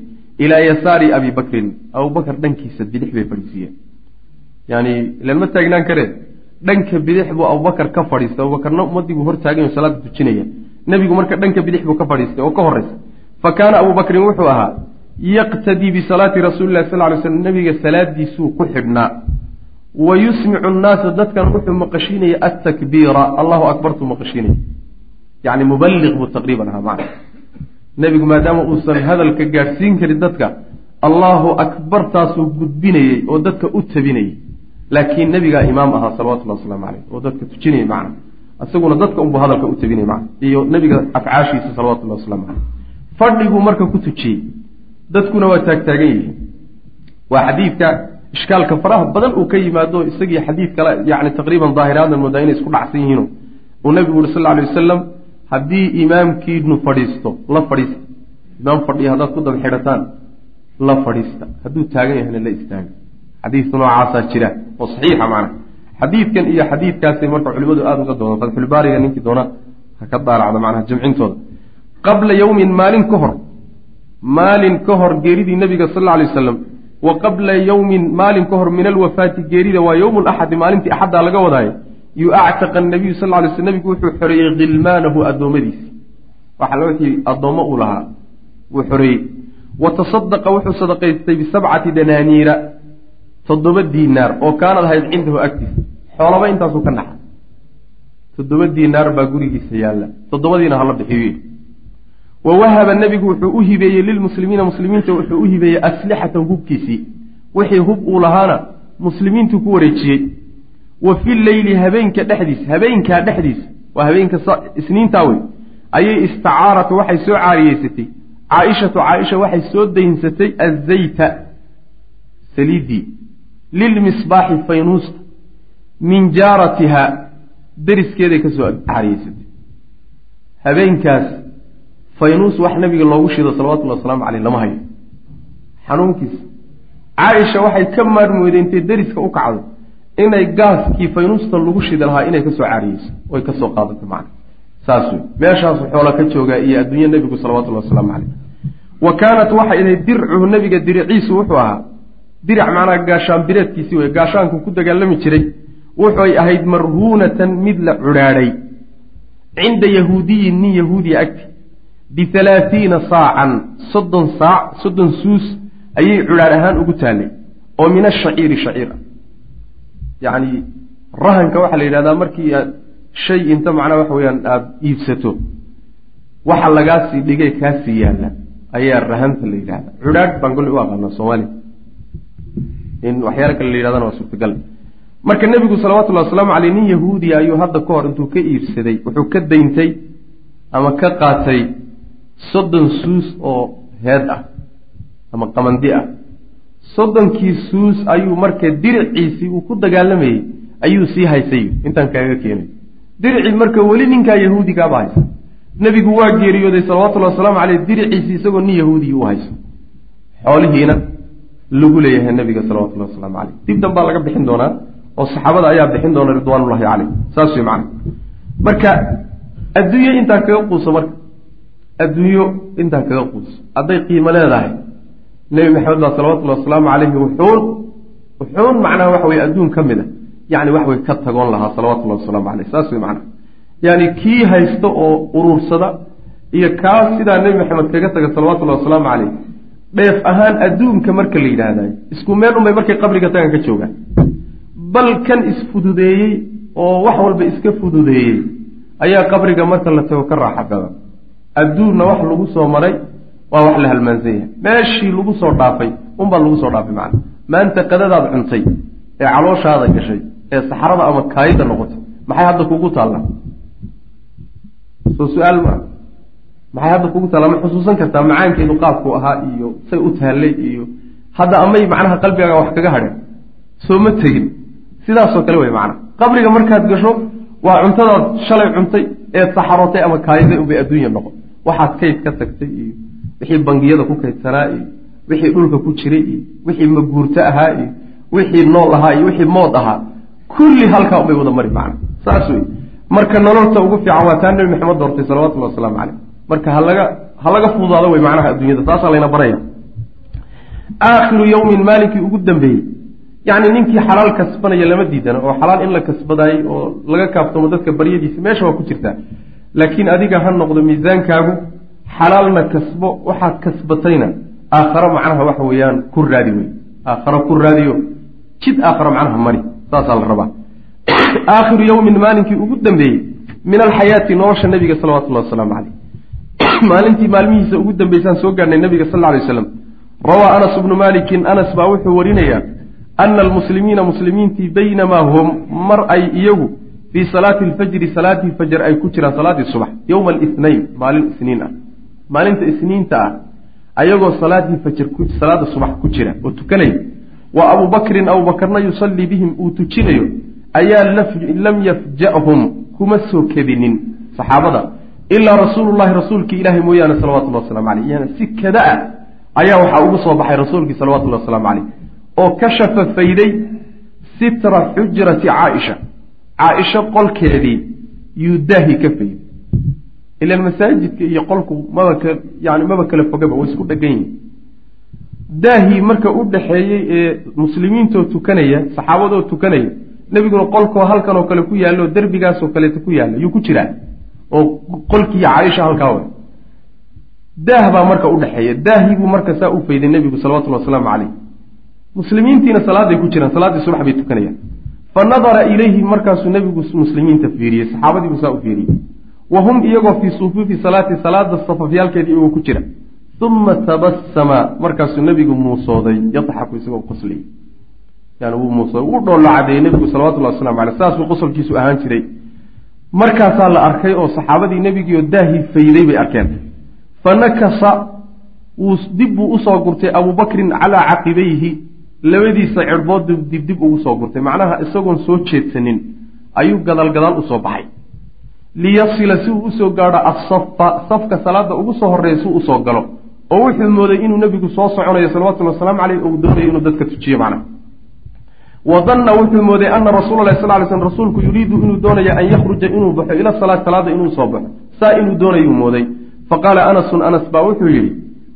ilaa yasaari abi bakrin abubakar dhankiisa bidix bay fadhiisiiyeen yani ilan ma taagnaan kareen dhanka bidix buu abubakar ka fadhiistay abubakarna ummadii buu hortaagay salaada tujinaya nebigu marka dhanka bidix buu ka fadhiistay oo ka horeysa fa kaana abubakrin wuxuu ahaa yaqtadii bisalaati rasuuli lahi sal ly slm nebiga salaadiisuu ku xidhnaa wa yusmicu annaasa dadkan wuxuu maqashiinaya atakbiira allahu akbartuu maqashiinaya yani muballiq buu taqriiban ahaa macna nebigu maadaama uusan hadalka gaadhsiin karin dadka allahu akbartaasuu gudbinayey oo dadka u tabinayey. Laakiin nebigaa imaam ahaa salawatullahi wasalaamu caleyh oo dadka tujinayay macna. Isaguna dadka unbuu hadalka u tabinay macna. Iyo nebiga afcaashiisa salawatullahi waslamu caleyh fadhiguu marka ku tujiyey dadkuna waa taagtaagan yihiin. Waa xadiidka ishkaalka faraha badan uu ka yimaado isagii xadiid kale yani taqriiban daahiraadan moodaa inay isku dhacsan yihiino uu nabigu uri sal lla alay wasalam haddii imaamkiinu fadhiisto la fadhiista imaam fadhiya haddaad ku daba xidhataan la fadhiista. Hadduu taagan yahayna la istaaga xadiid noocaasaa jira oo saxiixa macna. Xadiidkan iyo xadiidkaasay marka culimadu aada uga doonaan fatxulbaariga ninkii doona ha ka daalacda macnaha jamcintooda qabla yowmin maalin ka hor maalin ka hor geeridii nabiga sal alla alay wasalam wa qabla yowmin maalin ka hor min alwafaati geerida waa yowmu laxadi maalintii axaddaa laga wadaayo yuactaqa anabiyu sal ly sl nabigu wuxuu xoreeyey khilmaanahu addoommadiisi waxaa wixii addoommo uu lahaa. Wuu xoreeyey wa tasadaqa wuxuu sadaqaystay bisabcati danaaniira toddoba diinaar oo kaanad ahayd cindahu agtiisa. Xoolaba intaasuu ka naxa. Toddoba diinaar baa gurigiisa yaalla. Toddobadiina hala bixiyo. Wa wahaba nebigu wuxuu u hibeeyey lilmuslimiina muslimiinta wuxuu u hibeeyey aslixatan hubkiisii. Wixii hub uu lahaana muslimiintuu ku wareejiyey wa fi leyli habeenka dhexdiisa habeenkaa dhexdiisa waa habeenka isniintaa wey ayay istacaaratu waxay soo caariyeysatay. Caaishatu caaisha waxay soo daynsatay azayta saliidii lilmisbaaxi faynuusta min jaaratiha deriskeeday ka soo caariyeysatay. Habeenkaas faynuus wax nabiga loogu shido salawatullhi wasalaamu caleyh lama hayo. Xanuunkiisa caaisha waxay ka maarmooday intay deriska u kacdo inay gaaskii faynuusta lagu shidi lahaa inay ka soo caariyeyso oy ka soo qaadato macna. Saas wey meeshaasu xoola ka joogaa iyo adduunye nebigu salawatullahi wasalaamu caleyh wa kaanat waxay ahayd dircuhu nebiga diriciisu wuxuu ahaa diric macnaa gaashaan bireedkiisii wey gaashaanku ku dagaalami jiray wuxuy ahayd marhuunatan mid la cudhaadhay cinda yahuudiyin nin yahuudiya agti bihalaahiina saacan soddon saac soddon suus ayay cudhaadh ahaan ugu taallay oo min ashaciiri shaciir ah yacni rahanka waxaa la yidhahdaa markii aad shay inta macnaa waxa weyaan aada iibsato waxa lagaasii dhigay kaasii yaalla ayaa rahanta la yidhahdaa. Cudhaadh baan golle u aqaanaa soomaaliya in waxyaala kale la yidhahdana waa suurtagal. Marka nebigu salawatullahi wasalaamu caleyh nin yahuudiya ayuu hadda ka hor intuu ka iibsaday wuxuu ka dayntay ama ka qaatay soddon suus oo heed ah ama qamandi ah soddonkii suus ayuu marka diriciisii uu ku dagaalamayey ayuu sii haysay. Intaan kaaga keenay. Diricii marka weli ninkaa yahuudigaaba haysa nebigu waa geeriyooday salawatullahi wasalaamu caleyh diriciisii isagoo nin yahuudiya u hayso. Xoolihiina lagu leeyahay nebiga salawatullahi wasalaamu caleyh dib danbaa laga bixin doonaa oo saxaabada ayaa bixin doona ridwaanullahi caleyh saas wey macana marka adduunyo intaan kaga quuso marka. Adduunyo intaan kaga quuso. Hadday qiimo leedahay nebi maxamed baa salawatullahi wasalaamu caleyhi wuxuun wuxuun macnaha waxa weye adduun ka mid a yani wax way ka tagoon lahaa salawatullahi wasalaamu caleyh saas wey macana yani kii haysta oo uruursada iyo kaa sidaa nebi maxamed kaga taga salawatullahi wasalaamu caleyh dheef ahaan adduunka marka la yidhaahdayo isku meel unbay markay qabriga tagan ka joogaan. Bal kan isfududeeyey oo wax walba iska fududeeyey ayaa qabriga marka la tago ka raaxa badan. Adduunna wax lagu soo maray waa wax la halmaansan yahay meeshii lagu soo dhaafay unbaa lagu soo dhaafay macana maanta qadadaad cuntay ee calooshaada gashay ee saxrada ama kaayida noqotay maxay hadda kugu taallaa soo su'aal maa maxay hadda kugu taallaa ma xusuusan kartaa macaankeedu qaabku ahaa iyo say u taallay iyo hadda amay macnaha qalbigaaga wax kaga hadheen soo ma tegin. Sidaasoo kale wey macana qabriga markaad gasho waa cuntadaad shalay cuntay ee saxarootay ama kaayiday unbay adduunya noqon. Waxaad kayd ka tagtay iyo wixii bangiyada ku kaydsanaa iyo wixii dhulka ku jiray iyo wixii maguurto ahaa iyo wixii nool ahaa iyo wixii mood ahaa kulli halkaa unbay wada mari macna. Saas wey marka nololta ugu fiican waa taa nebi maxamed doortay salawatullahi wasalaamu caleyh marka halaga ha laga fududaado wey macnaha adduunyada taasaa layna baraya. Aakhiru yowmin maalinkii ugu dambeeyey. Yacni ninkii xalaal kasbanaya lama diidana oo xalaal in la kasbadaayey oo laga kaaftamo dadka baryadiisa meesha waa ku jirtaa. Laakiin adiga ha noqdo miisaankaagu xalaalna kasbo waxaad kasbatayna aakharo macnaha waxa weeyaan ku raadi wey aakharo ku raadiyo jid aakharo macnaha mari saasaa la rabaa. Aakhiru yowmin maalinkii ugu dambeeyey min alxayaati nolosha nabiga salawatullahi wasalaamu caleyh maalintii maalmihiisa ugu dambeysaan soo gaadhnay nabiga sal lla alay waslam rawaa anas bnu malikin anas baa wuxuu warinayaa ana almuslimiina muslimiintii baynamaa hum mar ay iyagu fii salaati alfajri salaatii fajr ay ku jiraan salaaddii subax yowma alithnayn maalin isniin ah maalinta isniinta ah ayagoo salaaddii fajr salaada subax ku jira oo tukanaya wa abubakrin abubakarna yusallii bihim uu tujinayo ayaa lam yafja'hum kuma soo kedinin. Saxaabada ilaa rasuulullahi rasuulkii ilaahay mooyaane salawatullahi waslamu caleyh yani si kada ah ayaa waxaa ugu soo baxay rasuulkii salawatullahi wasalaamu caleyh oo ka shafafayday sitra xujrati caaisha. Caaisho qolkeedii yuu daahi ka fayday ilan masaajidka iyo qolku maba yani maba kala fogaba way isku dhegan yihiin daahii marka u dhaxeeyey ee muslimiintoo tukanaya saxaabadoo tukanaya nebiguna qolkoo halkan oo kale ku yaallo derbigaasoo kaleeta ku yaalla yuu ku jiraa oo qolkii caaisha halkaa way daah baa marka u dhexeeya daahii buu marka saa u fayday nebigu salawatullhi wasalaamu caleyh muslimiintiina salaaday ku jiraan salaaddii subax bay tukanayaan fa nadara ilayhi markaasuu nebigu muslimiinta fiiriyey saxaabadiibuu saa u fiiriyey wa hum iyagoo fii sufuufi salaati salaada safafyaalkeedii iyagoo ku jira. Uma tabassama markaasuu nebigu muusooday yadxaku isagoo qoslay yani wuu muusooday wuu dhoollo cadeeyey nebigu salawatullahi waslamu aleyh saasuu qosolkiisu ahaan jiray. Markaasaa la arkay oo saxaabadii nebigiioo daahii fayday bay arkeen. Fa nakasa dib buu u soo gurtay abubakrin calaa caqibayhi labadiisa cirbood dib ugu soo gurtay. Macnaha isagoon soo jeedsanin ayuu gadaal gadaal u soo baxay liyasila si uu u soo gaadho asafa safka salaada ugu soo horreeya si uu u soo galo. Oo wuxuu mooday inuu nebigu soo soconayo salawatullhi wasalaamu caleyh ou doonayo inuu dadka tujiyo macnaha. Wa danna wuxuu mooday ana rasuula lahi sal ly slm rasuulku yuriidu inuu doonayo an yakhruja inuu baxo ila salaati salaada inuu soo baxo. Saa inuu doonayuu mooday. Faqaala anasun anas baa wuxuu yidhi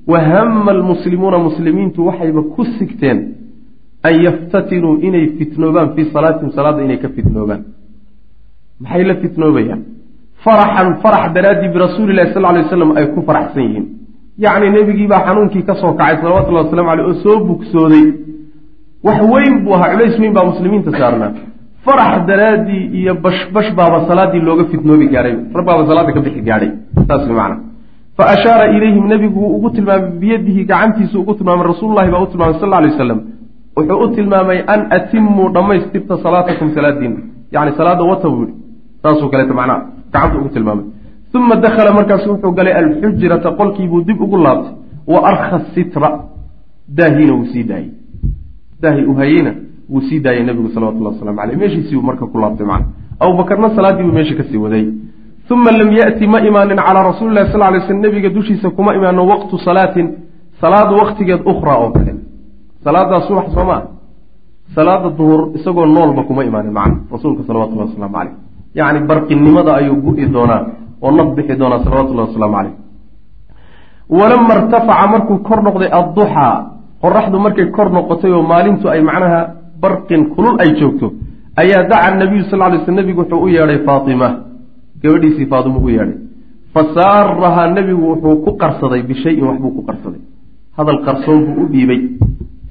wahama almuslimuuna muslimiintu waxayba ku sigteen an yaftatinuu inay fitnoobaan fii salaatihim salaadda inay ka fitnoobaan. Maxay la fitnoobayaan faraxan farax daraaddii birasuuli lahi sal lay waslam ay ku faraxsan yihiin. Yacni nebigiibaa xanuunkii ka soo kacay salawatullahi waslamu aleyh oo soo bugsooday. Wax weyn buu ahaa culays weyn baa muslimiinta saarnaa. Farax daraaddii iyo bashbash baaba salaaddii looga fitnoobi gaadhay rabbaaba salaadda ka bixi gaadhay saas way macana fa ashaara ilayhim nebigu wuu ugu tilmaamay biyadihi gacantiisu ugu tilmaamay rasuululahi baa u tilmaamay sal alay wasalam wuxuu u tilmaamay an atimuu dhammaystirta salaatakum salaadiina yani salaada wata buu yihi saasuu kaleeta macnaha gacanta ugu tilmaamay. Uma dakhala markaasu wuxuu galay alxujrata qolkiibuu dib ugu laabtay. Wa arkha sitra daahiina wuu sii daayey daahi u hayeyna wuu sii daayay nebigu salawatullahi waslamu aleyh meeshiisiibuu marka ku laabtay macna. Abubakarna salaaddii buu meesha ka sii waday. Uma lam yati ma imaanin calaa rasuuli lahi sal lay slm nebiga dushiisa kuma imaano waqtu salaatin. Salaad waqtigeed ukhraa oo kale. Salaadaa subax soo maa salaada duhur isagoo noolba kuma imaanin macna. Rasuulka salawatullahi wasalaamu caleyh yacni barqinnimada ayuu gu-i doonaa oo naf bixi doonaa salawatullahi wasalaamu caleyh walama irtafaca markuu kor noqday adduxaa qoraxdu markay kor noqotay oo maalintu ay macnaha barqin kulul ay joogto ayaa daca nabiyu sal lay sl nebigu wuxuu u yeedhay faatima. Gabadhiisii faatimo u yeedhay. Fa saarahaa nebigu wuxuu ku qarsaday bishayin waxbuu ku qarsaday. Hadal qarsoon buu u dhiibay.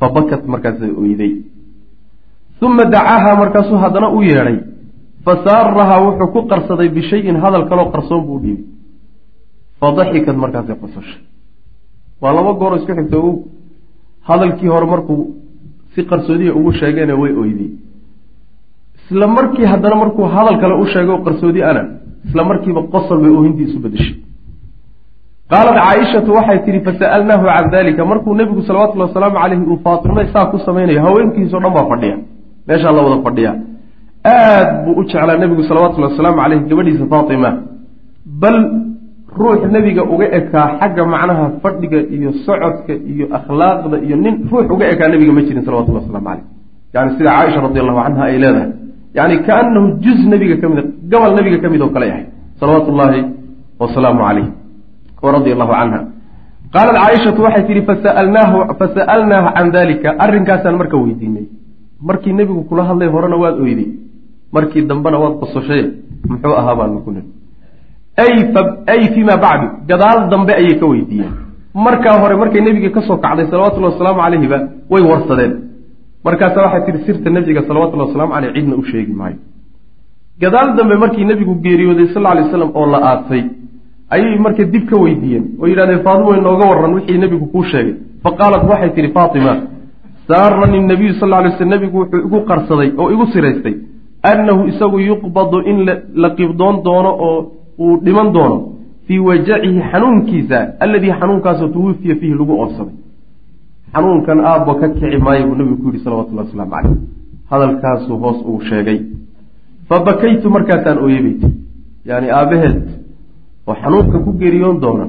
Fa bakat markaasay oyday uma dacaaha markaasuu haddana u yeedhay fa saarahaa wuxuu ku qarsaday bishayin hadal kaloo qarsoon buu dhiibay fa daxikad markaasay qosashay. Waa laba gooro isku xigta o hadalkii hore markuu si qarsoodiya ugu sheegeena way oyday. Isla markii haddana markuu hadal kale u sheegay oo qarsoodi ana isla markiiba qosol bay oohintii isu bedeshay. Qaalat caaishatu waxay tihi fasa'alnaahu can dalika markuu nebigu salawatullhi wasalaamu caleyhi uu faatimay saa ku samaynayo haweenkiisao dhan baa fadhiya. Meeshaa la wada fadhiya aad buu u jeclaa nebigu salawatullhi wasalaamu caleyhi gabadhiisa faatima. Bal ruux nebiga uga ekaa xagga macnaha fadhiga iyo socodka iyo akhlaaqda iyo nin ruux uga ekaa nebiga ma jirin salawatullahi waslamu caleyh yani sida caaisha radi allahu canha ay leedahay. Yani kaanahu juz nebiga ka mid gobol nebiga ka mid oo kale ahay salawaatu ullaahi wasalaamu caleyh radia allahu canha qaalat caaishatu waxay tihi fasa'alnaahu can dalika arrinkaasaan marka weydiinay. Markii nebigu kula hadlay horena waad oyday markii dambena waad qososhay muxuu ahaa baanu ku niri ay fima bacdu gadaal dambe ayay ka weydiiyeen. Markaa hore markay nebiga ka soo kacday salawatullahi wasalaamu caleyhiba way warsadeen. Markaasa waxay tihi sirta nebiga salawatullahi wasalaamu caleyh cidna u sheegi maayo. Gadaal dambe markii nebigu geeriyooday sal ly slam oo la aasay ayay marka dib ka weydiiyeen. Oo yidhahdeen faadimo inooga waran wixii nebigu kuu sheegay. Faqaalat waxay tidhi faatima saarani nabiyu sal lay sl nebigu wuxuu igu qarsaday oo igu siraystay annahu isagu yuqbadu in la qibdoon doono oo uu dhiman doono fii wajacihi xanuunkiisa alladii xanuunkaasoo tuwufiya fiihi lagu oorsaday xanuunkan aabba ka kici maayo buu nabigu ku yidhi salawatullahi wasalaamu caleyh hadalkaasuu hoos uu sheegay fa bakaytu markaasaan ooyebayt yani aabbaheed oo xanuunka ku geeriyoon doona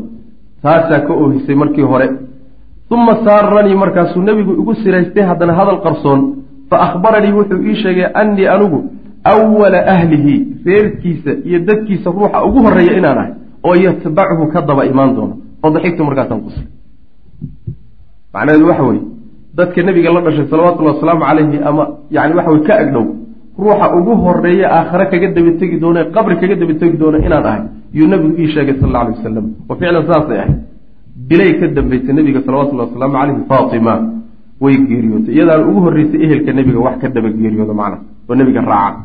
taasaa ka oohisay markii hore uma saaranii markaasuu nebigu igu siraystay haddana hadal qarsoon fa akhbaranii wuxuu ii sheegay annii anigu awala ahlihi reerkiisa iyo dadkiisa ruuxa ugu horreeya inaan ahay oo yatbachu ka daba imaan doono. Fadaxigtu markaasaan quslay macnaheedu waxa weeye dadka nebiga la dhashay salawatullahi wasalaamu calayhi ama yani waxa weye ka agdhow ruuxa ugu horreeya aakhare kaga dabategi doona qabri kaga dabategi doona inaan ahay yuu nebigu ii sheegay sal alla alay wasalam wa ficlan saasay ahayd. Bilay ka dambaysay nebiga salawatullahi wasalaamu calayhi faatima. Way geeriyootay. Iyadaana ugu horreysay ehelka nebiga wax ka daba geeriyooda macna oo nebiga raaca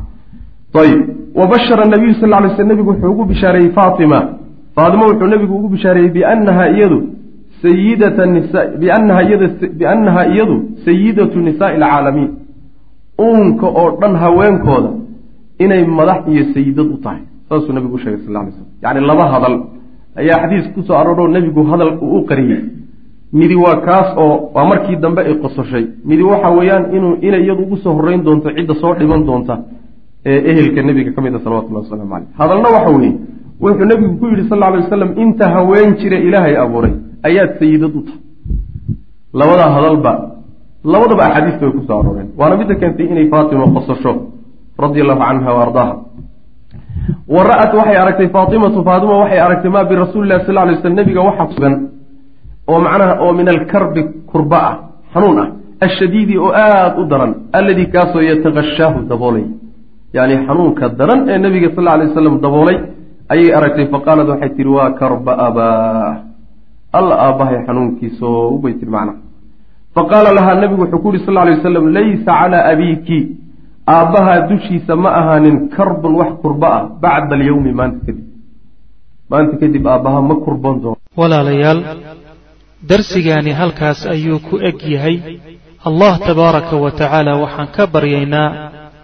ayib wa bashara nabiyu sal ly sl nebigu wuxuu ugu bishaareeyey faatima. Faatima wuxuu nebigu ugu bishaareeyey biannaha iyadu sayidata nisa biannaha iyada biannaha iyadu sayidatu nisaai alcaalamiin uunka oo dhan haweenkooda inay madax iyo sayidad u tahay. Saasuu nabigu u sheegay sal ly slm yacni laba hadal ayaa xadiis ku soo arooroo nebigu hadal u qariyey. Midi waa kaas oo waa markii dambe ay qososhay. Midi waxa weeyaan inuu inay iyadu ugu soo horreyn doonto cidda soo dhiman doonta ee ehelka nebiga ka mid a salawatullahi wasalaamu caleyh hadalna waxa weeye wuxuu nebigu ku yidhi sal alay wasalam inta haween jira ilaahay abuuray ayaad sayidad u tahay labadaa hadalba labadaba axaadiista way ku soo arooreen waana midda keentay inay faatima qosasho radia allahu canha wa ardaaha. Wa ra'at waxay aragtay faatimatu faatima waxay aragtay maa birasuulillahi sal lay slam nebiga waxa kusugan oo macnaha oo min alkarbi kurba ah xanuun ah ashadiidi oo aada u daran alladii kaasoo yatakashaahu daboolay yani xanuunka daran ee nebiga sal alay wasalam daboolay ayay aragtay faqaalad waxay tihi waa karba abaa alla aabbahay xanuunkiisoo ubay tii macna. Faqaala lahaa nebigu wuxuu ku yuri sal lay wasalam laysa calaa abiiki. Aabbahaa dushiisa ma ahaanin karbun wax kurba ah bacda alyawmi maanta kadib. Maanta kadib aabbaha ma kurban doono. Walaalayaal darsigaani halkaas ayuu ku eg yahay. Allah tabaaraka wa tacaala waxaan ka baryaynaa